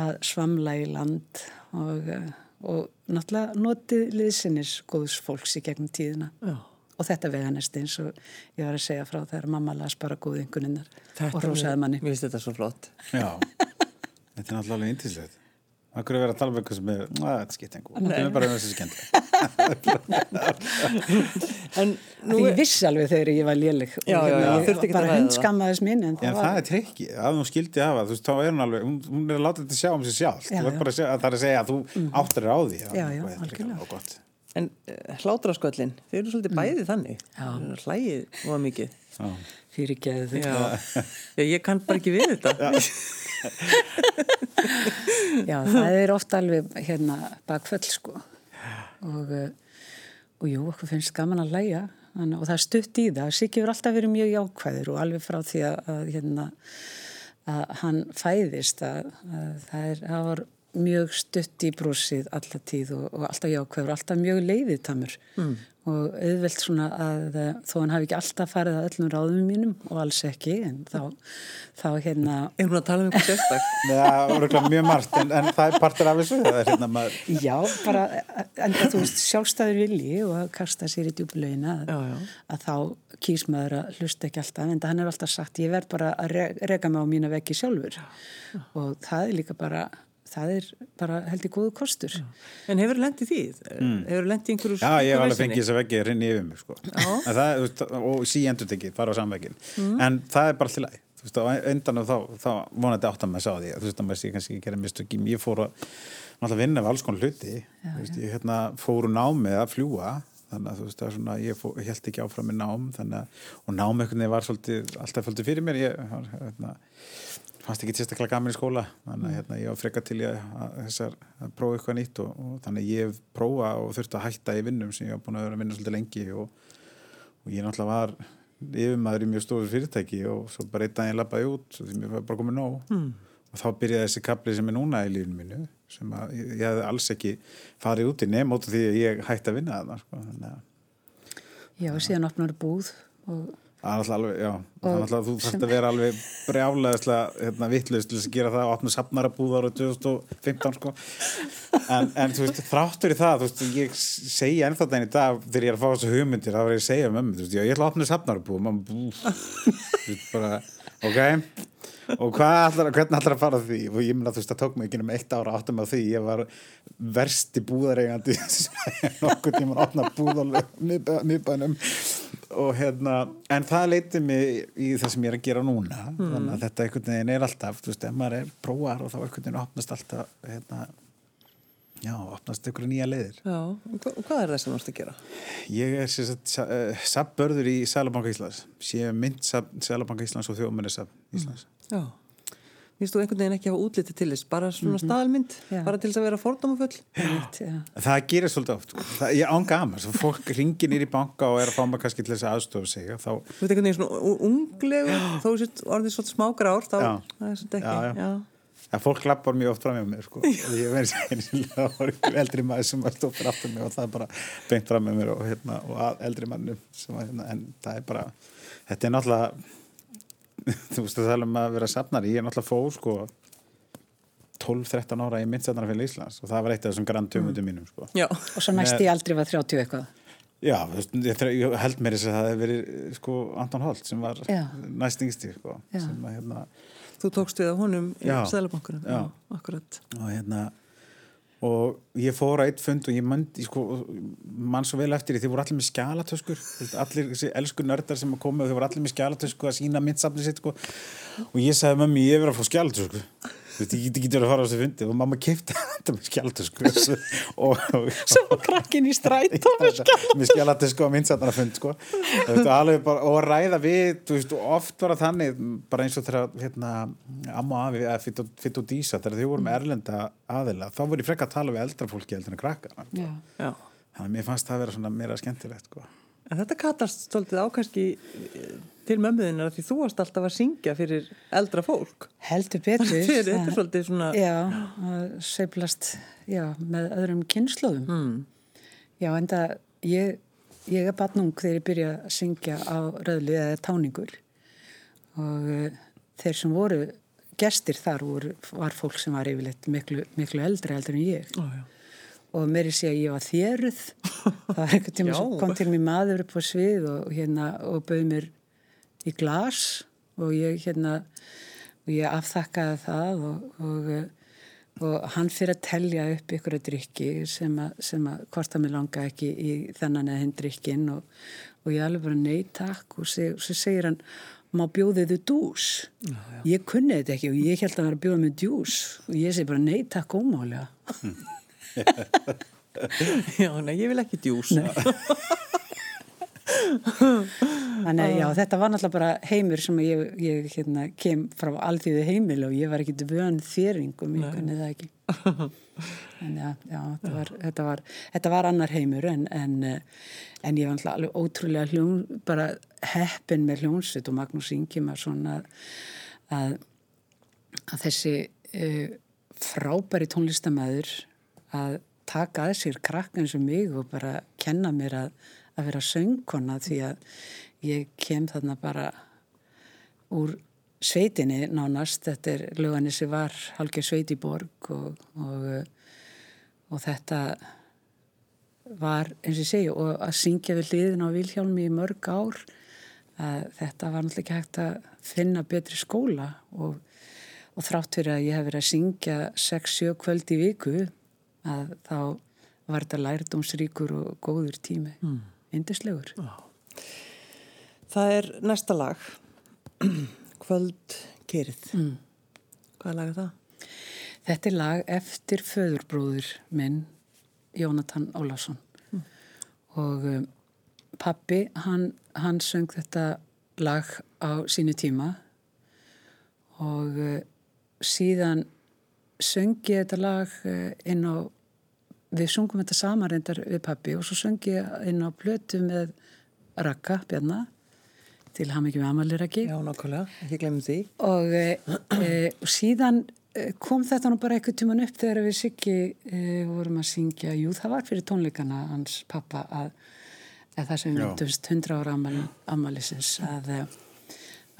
að svamla í land og, eh, og náttúrulega notið liðsinnis góðs fólks í gegnum tíðina Já. Og þetta veganest eins og ég var að segja frá þegar mamma las bara góð ynguninnar og rósaði manni Mér finnst þetta svo flott. Já, þetta er náttúrulega alveg índislegt. Akkur er verið að tala um eitthvað sem er, að þetta skipt einhver. Það er bara þessi skemmtilega. En nú Því ég er, vissi alveg þegar ég var léleg og Já, já, já, ég þurfti ekki að bara það. hundskammaðis minn en það það er trikki, að hún skildi hafa, þú veist, þá er hún alveg, hún, hún er að láta þetta sjá um sig sjálf. Já, Þú ert já. bara að segja, það er að segja að þú áttir þér á því. Já, já, þetta er algjörlega. En uh, hlátrasköllin, þeir eru svolítið bæði þannig. Já. Þeir eru Hlægið og mikið. Já. fyrir geðu Já. Já, ég kann bara ekki við þetta. Já, það er ofta alveg hérna bakföll sko og, eh, og jú, okkur finnst gaman að læja og það er stutt í það. Siggi hefur alltaf verið mjög jákvæður og alveg frá því að, að hérna að hann fæðist að, að það, er, það var mjög stutt í brúsið alltaf tíð og, og alltaf jákvæður, alltaf mjög leiðitamur mm. og auðvelt svona að eh, þó hann hafi ekki alltaf farið að öllum ráðum mínum og alls ekki en þá, þá hérna Er hún að tala um eitthvað sérstak? Örugglega mjög margt, en, en það er partur af þessu, það er hérna maður, Já, bara, en það, þú veist, sjálfstæður vilji og að kasta sér í djúbulegina að, Já, já. að þá kýs maður að hlusta ekki alltaf, en hann er alltaf sagt, ég verð bara að re rega mig á mína veggi sjálfur og það er líka bara, það er bara held í góðu kostur. En hefur lendið því? Mm. Hefur lendið einhverju já, ég hef alveg fengið þess að veggi rinni yfir mig, sko. En það, veist, og síendur tekið, fara á samvegin. En það er bara til læg. Þú veist, á endan og þá, þá vonandi átt að maður sá því, þú veist, að maður sé kannski ekki gera mistökjum. Ég fór að, náttúrulega vinna við alls konar hluti, þú veist, ég hérna fór úr námið að fljúa, þannig að þú veist, það er svona, ég, fó, ég held ekki áfram með nám, þannig að, og námið var svolítið, alltaf fölgdi fyrir mér, ég, hérna, fannst ekki sérstaklega gaman í skóla þannig að hérna, ég var freka til ég að, þessar, að prófa eitthvað nýtt og, og þannig að ég hef prófa og þurfti að hætta í vinnum sem ég var búin að vera að vinna svolítið lengi og, og ég náttúrulega var yfirmaður í mjög stóru fyrirtæki og svo bara einn daginn lappaði út og því mér var bara komið nóg mm. og þá byrjaði þessi kapli sem er núna í lífinu mínu sem að ég, ég hefði alls ekki farið út í nefn út af því að ég hætti að vinna þarna sko. þannig að Já, síðan opnar búð og alveg, já, er alltaf, þú þarfst að vera alveg brjálega hérna, vittlust til að gera það og opna safnarabúð ára 2015 sko. En, en þú veist, þráttur í það þú veist, ég segja ennþá daginn í dag þegar ég er að fá þessu hugmyndir, þá var ég að segja um ömmu, þú veist, já, ég ætla að opna safnarabúð og maður, þú veist, bara ok, og hvað ætlar, hvernig ætlar að fara að því? Og ég meina, þú veist, það tók mig ekki um eitt ára áttum á því, ég var versti búðareigandi og hérna, en það leiti mig í það sem ég er að gera núna. Þannig að þetta einhvern veginn er alltaf þú veist, ef maður er prófar og þá einhvern veginn opnast alltaf hérna, já, opnast einhverju nýja leiðir. Já, og hva- og hvað er það sem þú varst að gera? ég er sem sagt sa- eh, í Sælabanka Íslands. Sé mynd Sælabanka Íslands og þjóðmenni Íslands. Já. Vistu þú einhvern veginn ekki hafa útliti til þess, bara svona staðalmynd, Já. bara til þess að vera fordómafull? já. Það gerir svolítið oft, það, ég án gaman svo fólk ringir nýr í banka og er að fá mig kannski til þess að aðstofa sig þá, Þú veit einhvern veginn svona u- unglegur, þó sér orðið svolítið smágrár, þá Já. það er svolítið Já, ekki. já. ja, fólk lappar mjög oft fram með mér sko. ég verði það var einhver eldri maður sem var fyrir aftur mig og það er bara beint fram með mér og, hérna, og að eldri mannum sem var, hérna, en það er bara þetta er náttúrulega þú veist að tala um að vera safnari ég er náttúrulega fóð sko 12-13 ára í myndsætnarfélag Íslands og það var eitt af þessum grand tömundum mínum sko. Já. Og svo næst í aldrei var 30 eitthvað. Já, ég, ég held mér þess að það hefði verið sko Anton Holt sem var Já. næst yngsti sko, Já. sem að hérna Þú tókst við á honum í Já. Sælabankunum. Já. akkurat. og hérna og ég fór á eitt fund og ég mandi sko, mann svo vel eftir því þið voru allir með skjálatöskur allir þessi elsku nördar sem og þið voru allir með skjálatösku að sína myndsafni sitt sko. og ég sagði mömmi ég er verið að fá skjálatösku þú veist, ég get ekki verið að fara á þessu fundi og mamma kipta þetta með og, Sem var krakkin í strætó með skjálatösku og myndsafnara fund sko. Alveg bara, og ræða við þú veist, oft var það þannig bara eins og þegar hérna, amma afi eða Fitt og- Dísa, þegar þau voru með erlenda aðila, þá voru ég frekka að tala við eldra fólki heldur en krakka Já. Já. þannig að mér fannst það að vera svona meira skemmtilegt sko. En þetta katast svolítið ákvæmski til mömmuðinnar því þú varst alltaf að syngja fyrir eldra fólk. Heldur betur. Þetta er svolítið svona... Já, með öðrum kynnslóðum. Mm. Já, en það, ég, ég er batnung þegar ég byrja að syngja á röðli eða táningur og uh, þeir sem voru gestir þar voru, var fólk sem var yfirleitt miklu, miklu eldri eldur en ég Ó, og meiri sé að ég var þéruð það var einhvern tíma sem kom til mér maður upp á svið og, hérna, og bauð mér í glas og ég hérna og ég afþakkaði það og, og, og hann fyrir að telja upp ykkur að drikki sem að, sem að hvort að mér langa ekki í þennan eða hinn drikkin og, og ég alveg bara nei takk og svo segir hann má bjóðið þið dús já, já. ég kunni þetta ekki og ég held að vera að bjóða með dús og ég segi bara nei takk ómálega Já, nei, ég vil ekki djús. Þannig að já, þetta var náttúrulega bara heimur sem ég, ég hérna, kem frá alþýðu heimil og ég var ekki vön þéringum, ég kunni það ekki. En já, já þetta, var, þetta, var, þetta var annar heimur en, en, en ég var náttúrulega alveg ótrúlega hljón, bara heppin með hljónsitt og Magnús Ingimar svona að, að þessi uh, frábæri tónlistamæður að taka að sér krakka eins og mig og bara kenna mér að, að vera söngkona því að ég kem þarna bara úr sveitinni nánast, þetta er löganis sem var halgið sveit í borg og, og, og þetta var eins og ég segi og að syngja við liðin á Vilhjálmi í mörg ár þetta var náttúrulega ekki hægt að finna betri skóla. Og, og þrátt fyrir að ég hef verið að syngja 6-7 kvöld í viku að þá var þetta lærdómsríkur og góður tími. Mm. Indislegur Það er næsta lag, Kvöld Kerið. mm. Hvað lag er það? Þetta er lag eftir föðurbróður minn, Jónatan Ólafsson. Og um, pappi, hann, hann söng þetta lag á sínu tíma og uh, síðan söngi þetta lag uh, inn á, við sungum þetta saman reyndar við pappi og svo söngi inn á plötu með Raka Bjarnar til ham ekki með Amaliraki Já, nákvæmlega, ekki glemum því. og, e, e, og síðan e, kom þetta nú bara eitthvað tíman upp þegar við Siggi e, vorum að syngja jú það var fyrir tónleikana hans pappa að, að það sem við myndumst 100 ára ammali, ammalisins að,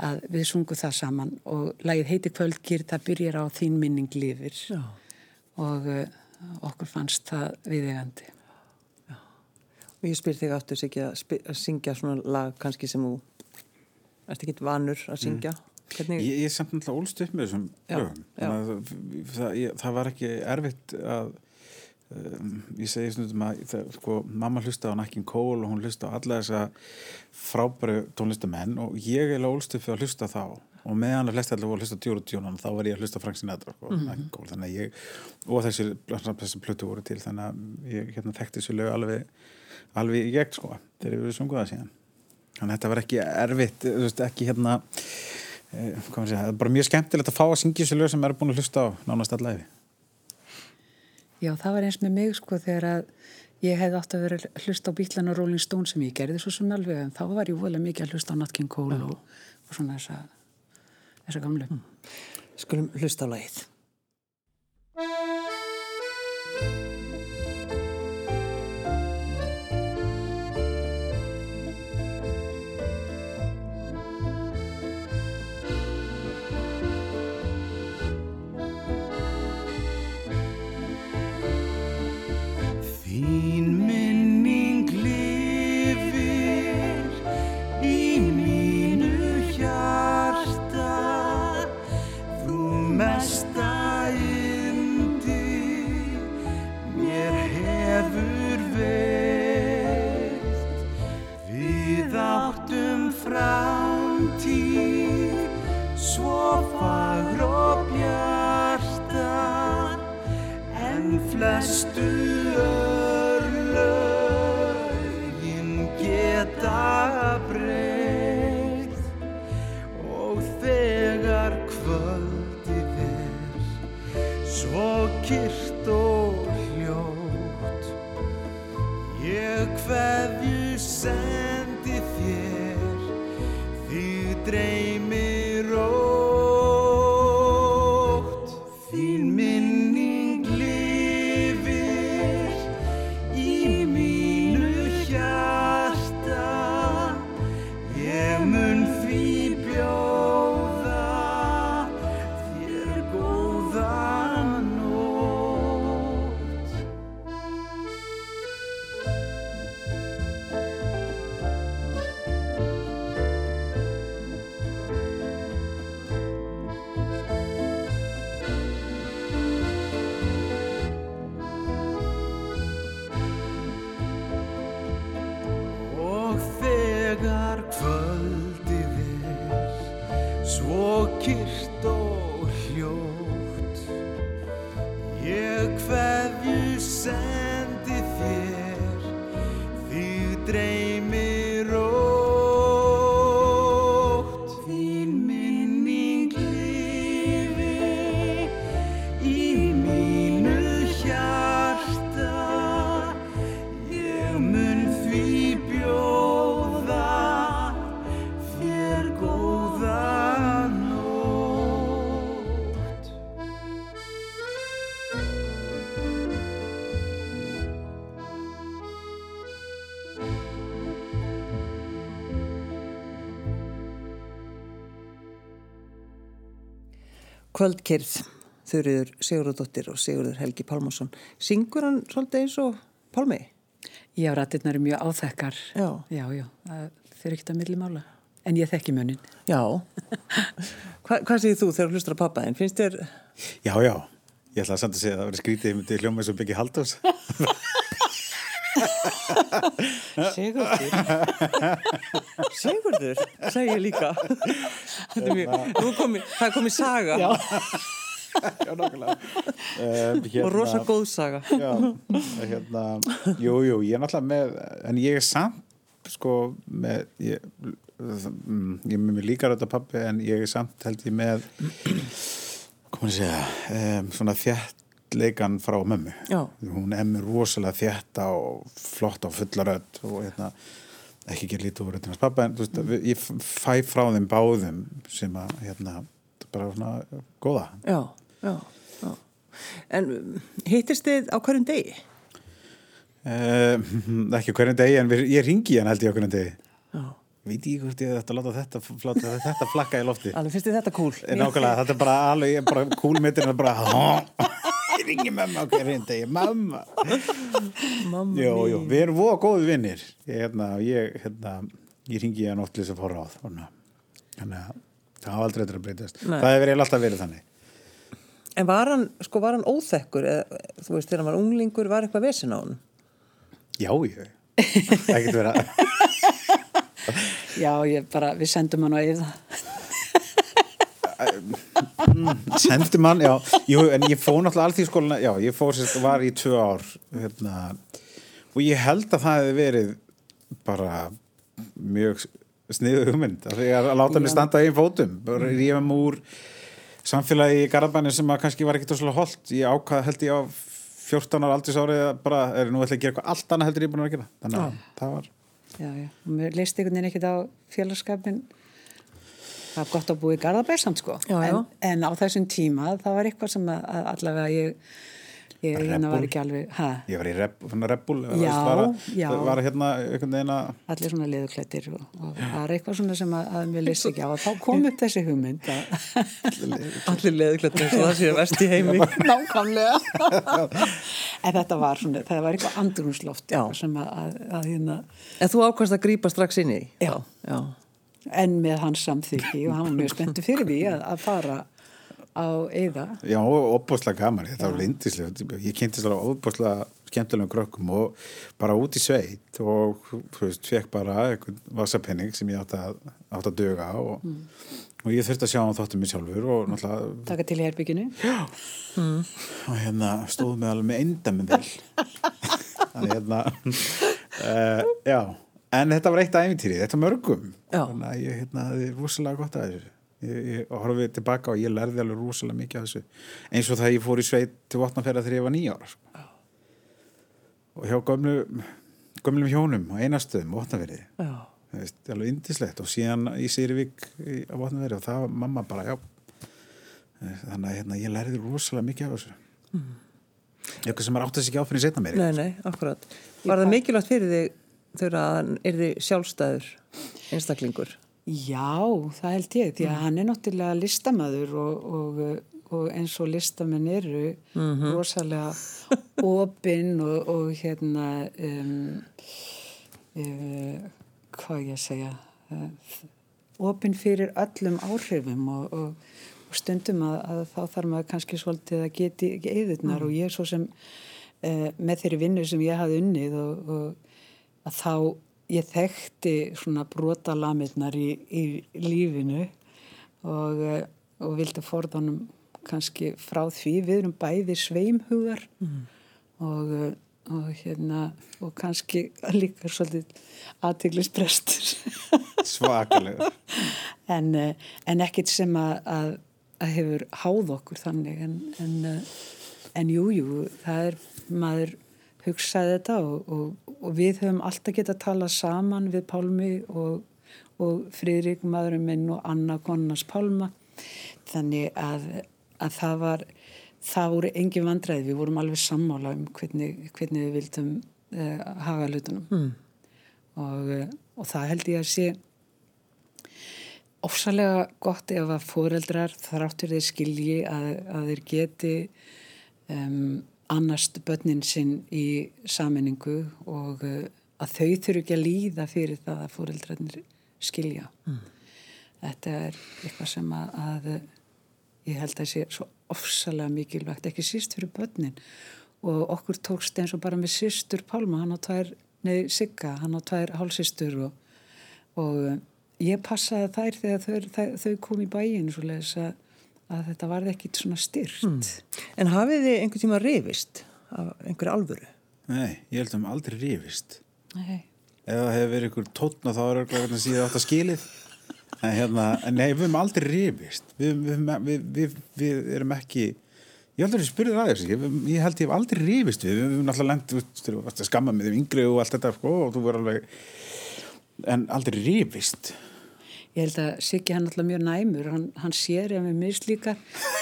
að við sungum það saman og lagið heiti Kvöldgýr það byrjar á þín minning lifir Já. og e, okkur fannst það viðegandi Og ég spyr þig aftur Siggi, að, að syngja svona lag kannski sem þú ert ekki vanur að syngja. Hvernig, Ég, ég er samt náttúrulega ólst upp með þessum lögum. það, það, ég, það var ekki erfitt að um, ég segi stundum að það, sko, mamma hlusta á Nakkin Cole og hún hlusta á alla þessa frábæru tónlistamenn og ég er ólst upp fyrir að hlusta þá og meðan að flest allir voru að hlusta á Djóru Djónan þá var ég að hlusta Frank Sinatra sko. Nat King Cole, þannig að ég og þessi, þessi plötu voru til þannig að ég hérna, þekkti þessu lög alveg alveg í gegn sko þegar við sungum það síðan. Þannig að þetta var ekki erfitt veist, ekki hérna eh, segja, bara mjög skemmtilegt að fá að syngja þessu lög sem er búin að hlusta á nánast allæfi Já, það var eins með mig sko þegar að ég hefði átt að vera að hlusta á Bílan og Rolling Stone sem ég gerði svo sem alveg en þá var ég volið mikið að hlusta á Nat King Cole og, og svona þessa, þessa gamlu. skulum hlusta á lagið. Dreymir rótt Kvöldkyrð, Þurriður Sigurðardóttir og Sigurður Helgi Pálmarsson. Syngur hann svolítið eins og Pálmi? Já, rættirnar eru mjög áþekkar. Já. Já, já, það fyrir ekkert að milli mála. En ég þekki munin. Já. Hva, hvað segir þú þegar þú hlustar á pappaðinn? Finnst þér, Já, já, ég ætla að samt að segja að það verið skrítið ég myndi hljóma eins og Byggi Haldós Sigurður? Sigurður, segi ég líka. Nú komi, það er komið saga Já, nokkulega um, hérna, og rosa góð saga. Já, hérna, jú, jú, ég er náttúrulega með, en ég er samt, sko, með, ég, mm, ég er með líka rætt að pappi, en ég er samt held ég með, maður að segja, um, svona þjættleikan frá mömmu. Já. Hún með rosalega þjætta og flott og fulla rödd og hérna, ekki ekki lítið úr röddinans pappa, en veist, við- ég fæ frá þeim báðum sem að, hérna, bara svona góða. Já, já, já. En hittist þið á hverjum degi? Uh, ekki á hverjum degi en við, ég ringi hann held ég á hverjum degi Já. veit ég hvort ég ætti að láta þetta, láta þetta flakka í lofti Alveg finnst þið þetta cool? En nákvæmlega, þetta er bara alveg, bara kúlmittin er bara, ég ringi mamma á hverjum degi, mamma Mamma Jú, jú, við erum voða góði vinnir ég, hérna, ég, hérna, ég ringi hann oft að fá ráð svona. þannig að það hafa aldrei þetta að breytast Nei. það hefur eiginlega alltaf verið þannig En var hann, sko, var hann óþekkur? Eða, þú veist, þegar hann var unglingur, var eitthvað vesin á hann? Já, ég, ekkert vera Já, ég bara, við sendum hann á yfir það. Sendum hann, já, jú, en ég fór náttúrulega alþýðskóluna, já, ég fór sérst, var í tvö ár hérna, og ég held að það hefði verið bara mjög sniðu hugmynd að að láta mig standa á einn fótum bara rífa mig úr samfélagi í Garabæni sem að kannski var ekkit svolítið holt ég ákvað held ég á 14 ára aldrei sárið að bara, er nú ætla að gera eitthvað allt annað heldur ég búin að gera. Þannig að það var Já, já. Og mér leist einhvern veginn ekkert á félagskapin. Það var gott að búa í Garðabæð samt, sko. Já, já. En, en á þessum tíma, það var eitthvað sem að, að allavega ég, ég hérna var ekki alveg, hæ? ég var í Bull Já, var, var hérna einhvern veginn að allir svona leðuklættir og, og það er eitthvað svona sem að, að mér leist ekki á og þá kom upp þessi hugmynd að, Allir og það sé vest í heimi. nákvæmlega en þetta var svona, það var eitthvað andrumsloft Já. sem að, að, að hérna En þú ákvæmst að grípa strax inn í? Já. Já. En með hans samþykki og hann var mjög spenntu fyrir því að, að fara á eða Já, og opbúslega gaman, þetta var lindislega ég kynntist alveg opbúslega skemmtilegum krökkum og bara út í sveit og þú veist, fekk bara einhvern vasapenning sem ég átti að, átti að döga og, og ég þurfti að sjá hann þáttum mig sjálfur og náttúrulega taka til í herbygginu og hérna stóðum við alveg með eindaminn vel. Þannig hérna uh, já, en þetta var eitt æfintýri þetta var mörgum. Já. þannig að ég hérna, það er rosalega gott að þessu. Ég, ég horfið tilbaka og ég lærði alveg rosalega mikið af þessu. Eins og það ég fór í sveit til Vatnaferða þegar ég var nýjára sko. og hjá gömlu gömlum hjónum og einastöðum veist, alveg indislegt og síðan í Sýrivík í- á Vatnaferði og það var mamma bara, já. Þannig að hérna, ég lærði rosalega mikið af þessu. Mm. eitthvað sem er átt að sig ekki á fyrir setna meiri Nei, nei, akkurat. Var það mikilvægt fyrir þig þegar að hann er þið sjálfstæður einstaklingur? Já, það held ég, því að hann er náttúrulega listamaður og, og, og eins og listamenn eru rosalega opinn og, og hérna um, um, hvað ég segja uh, opinn fyrir öllum áhrifum og, stundum að, að þá þarf maður kannski svolítið að geti ekki eðurnar og ég svo sem uh, með þeirri vinnu sem ég hafði unnið og, og að þá ég þekkti svona brotalamirnar í, í lífinu og, eh, og vildi forðanum kannski frá því. Við erum bæði sveimhugar og, eh, og hérna og kannski líka svolítið aðteglisprestur svakalegur. En, eh, en ekkit sem að, að, að hefur háð okkur þannig. En, en, en jú, jú, það er maður hugsaði þetta og, og, og við höfum alltaf getað að tala saman við Pálmi og, og Friðrik maðurinn minn og Anna Konnas Pálma. Þannig að, að það var það voru engin vandræði, við vorum alveg sammála um hvernig, hvernig við vildum uh, haga hlutunum. Mm. og, uh, og það held ég að sé ofsalega gott ef að fóreldrar þráttur þeir skilji að, að þeir geti um, annast börnin sinn í saminningu og uh, að þau þurfu ekki að líða fyrir það að fóreldrarnir skilja. Þetta er eitthvað sem að, að ég held að sé svo ofsalega mikilvægt, ekki síst fyrir börnin og okkur tókst eins og bara með systur Pálma, hann á tvær, nei Sigga, hann á tvær hálsistur og, og ég passaði þær þegar þau, þau kom í bæin svo leiðis að, að þetta varði ekkit svona styrt. Mm. En hafið þið einhvern tíma rifist af einhverju alvöru? Nei, ég held að við aldrei rífist Nei. ef það hefur verið ykkur tótna þá er örugglega hvernig síðan átt að skilið en hérna, nei, við höfum aldrei rífist við, við, við, við, við erum ekki ég aldrei spurði það þessu ég, ég held ég hef aldrei rífist við við höfum náttúrulega lengt, skamma með þeim yngri og allt þetta, sko, og þú verður alveg en aldrei rífist Ég held að Siggi hann alltaf mjög næmur, hann, hann sér ef við mislíkar.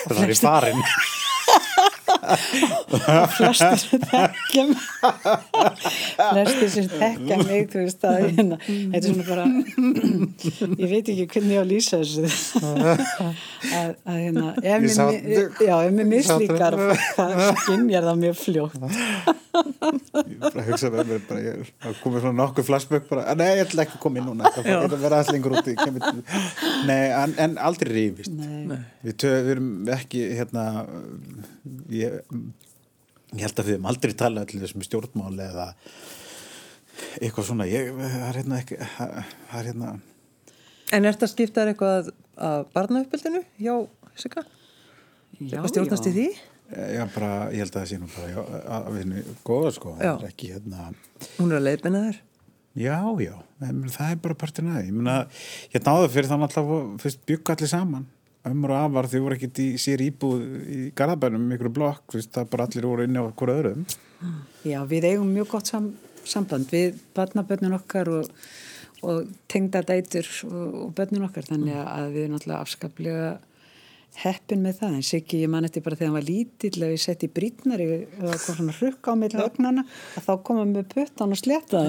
Það er í farin og flestir sem þekkja mig. Flestir sem þekkja mig þú veist að hérna, þetta er svona bara ég veit ekki hvernig ég á að lýsa þessu. Að, að hérna ef Ég mér, sá- mi- já, ef mér mislíkar það skinnjar það mjög fljótt. Ég bara hugsa með mér bara, ég, komið svona nokkuð flashback bara, nei, ég ætla ekki að koma inn núna það er að vera alls lengur úti nei, en, en aldrei rífist Nei. við, við erum ekki hérna ég, ég held að við höfum aldrei talað allir þessum stjórnmáli eða eitthvað svona ég, það er hérna ekki er hérna En er þetta skiptaður eitthvað að, barnauppbyldinu hjá Sigga? Já, Eitthvað stjórnast í því? já, bara, ég held að það sé nú bara já, að við erum góða sko það Já. er ekki hérna Hún er að leiðbina þér? Já, já, en það er bara partin að því. Ég meina, hérna áður fyrir þannig alltaf fyrst byggu allir saman. Ömmur og afar, þau voru ekkert í sér íbúð í Garðabænum, ykkur blokk, fyrst það bara allir voru inni á hverju öðrum. Já, við eigum mjög gott sam, samband við barnabönnun okkar og, og tengda dætur og, og bönnun okkar þannig að við erum náttúrulega afskaplega heppin með það. En Siggi, ég man eftir bara þegar hann var lítill ef ég sett í brýtnar eða kom svona hrukka á milli ögnana að þá koma með puttan og sletta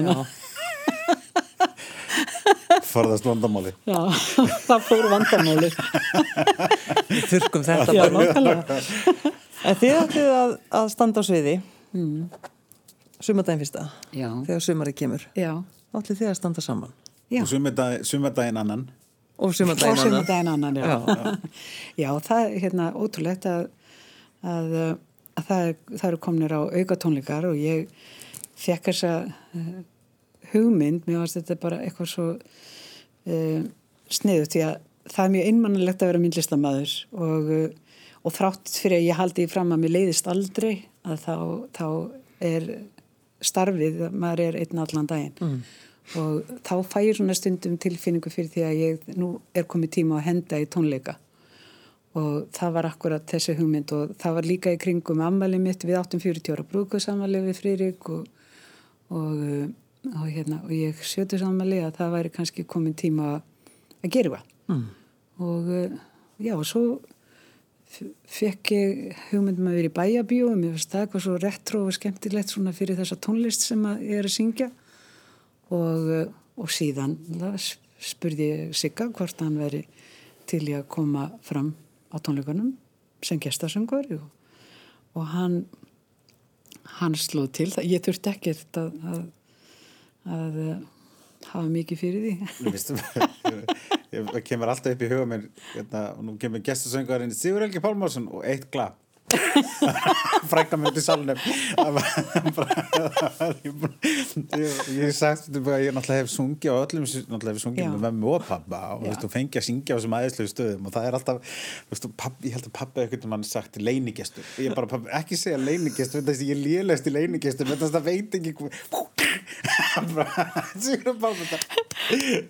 hana Forðast vandamáli. Já, það fór vandamáli Við þurrkum þetta Já, bara. nákvæmlega En þið ætlið að, að standa á sviði mm. sumardaginn fyrsta Já, þegar sumarið kemur. ætlið þið að standa saman já Og sumardaginn sumardaginn annan. og sumardaginn annan. annan, já. Já, það er hérna ótrúlegt að, að, að það, er, það eru komnir á auka tónleikar og ég fekk þessa uh, hugmynd, mér varst þetta bara eitthvað svo uh, sniðu því að það er mjög einmannalegt að vera myndlistamæður og, uh, og þrátt fyrir að ég haldi fram að mér leiðist aldrei að þá, þá er starfið, maður er einn allan daginn mm. og þá fæ ég svona stundum tilfinningu fyrir því að ég nú er komið tíma að henda í tónleika og það var akkurat þessi hugmynd og það var líka í kringum ammali mitt við áttum 40 ára brúkusamali við Frýrik og, og, uh, og, hérna, og ég sjötu samali að það væri kannski komin tíma að gera eitthvað. Mm. og uh, já og svo fekk ég hugmyndum að vera í bæjabíu og mér finnst það eitthvað svo retro og skemmtilegt svona fyrir þessa tónlist sem ég er að syngja. Og, uh, og síðan spurði ég Sigga hvort hann veri til í að koma fram á tónleikunum sem gestasöngur og, og hann hann slóð til það, ég þurfti ekkert að, að, að uh, hafa mikið fyrir því Það kemur alltaf upp í huga mér, hérna, og nú kemur gestasöngarinn Sigur Helgi Pálmarsson og eitt glap. salnum. Það var bara- ég sagt bara, ég náttúrulega hef sungið á öllum náttúrulega hef sungið með mömmu og pappa og veist, þú fengi að syngja á þessum aðeinslegu stöðum og það er alltaf, veist, og pappi, ég held að pappi eitthvað mann sagt leinigestur og ég bara, pappi, ekki segja leinigestur þess að ég lélest í leinigestur þess að það veit ekki um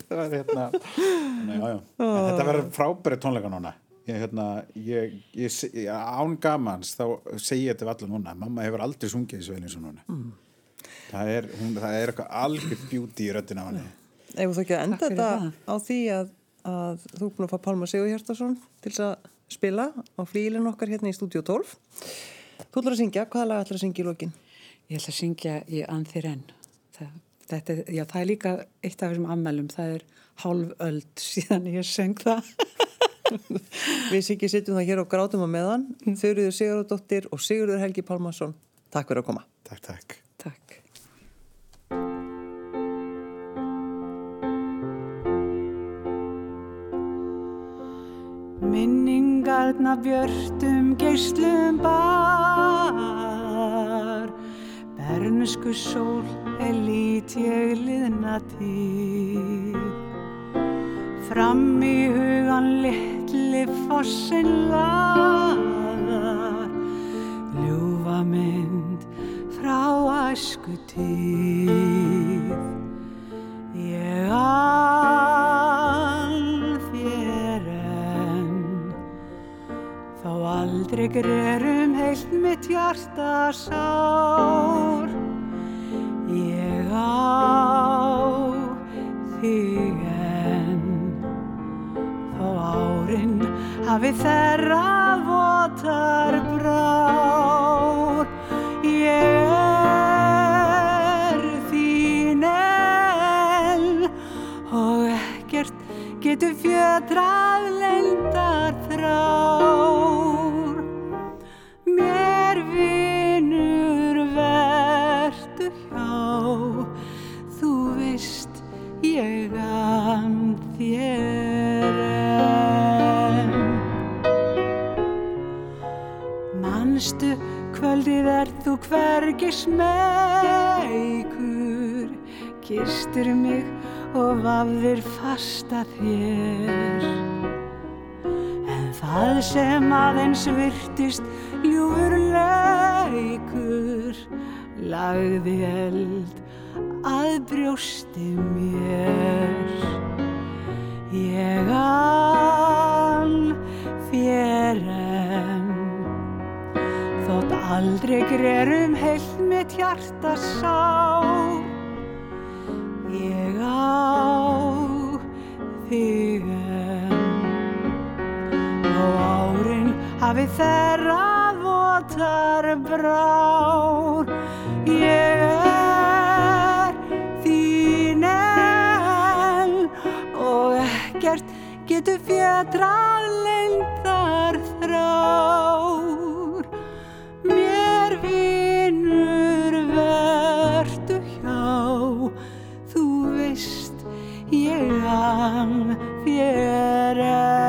það var hérna Nei, já, já. Þetta verður frábæri tónleika núna ég, hérna, ég, ég, ég, án gamans þá segi ég þetta við allar núna mamma hefur aldrei sungið þessu eins og núna Mm. það, er, hún, það er eitthvað algjör beauty í röddina á henni Ef þú ekki að enda þetta það. á því að, að þú er búin að fá Pálma Sigur Hjartarsson til þess að spila á flílinn okkar hérna í stúdíu 12. Þú ætlar að syngja, hvaða lag ætlar að syngja í lokin? Ég ætla að syngja í Anþir enn. Það, þetta, er- já, það er líka eitt af þessum ammælum. Það er hálf öld síðan ég söng það. Við Siggi sittum það hér og grátum á meðan. Þauðriður Sigurðardóttir og Sigurður Helgi Pálmarsson. Takk fyrir að koma. takk, takk Takk. Minningarna björtum geislum bar Bernsku sól er lít ég liðna tíð Fram í hugan litli fossin lagar Ljúfa mynd frá æsku tíð Ég al þér enn. Þó aldrei grerum heilt mitt hjarta sár. Ég á þig hafi þerrað votar brár Ég er þín enn og ekkert getur fjötrað lendar þrár Manstu kvöldið er þú hvergi smeykur. Gistur mig og vafðir fasta þér. En það sem aðeins virtist ljúfur leikur Lagði eld að brjósti mér. Ég an aldrei grerum heilt mitt hjarta sá Ég á þig enn. Og árin hafi þerrað votar brár. Ég er þín enn Og ekkert getur fjötrað leyndar þrár Þú veist ég an þér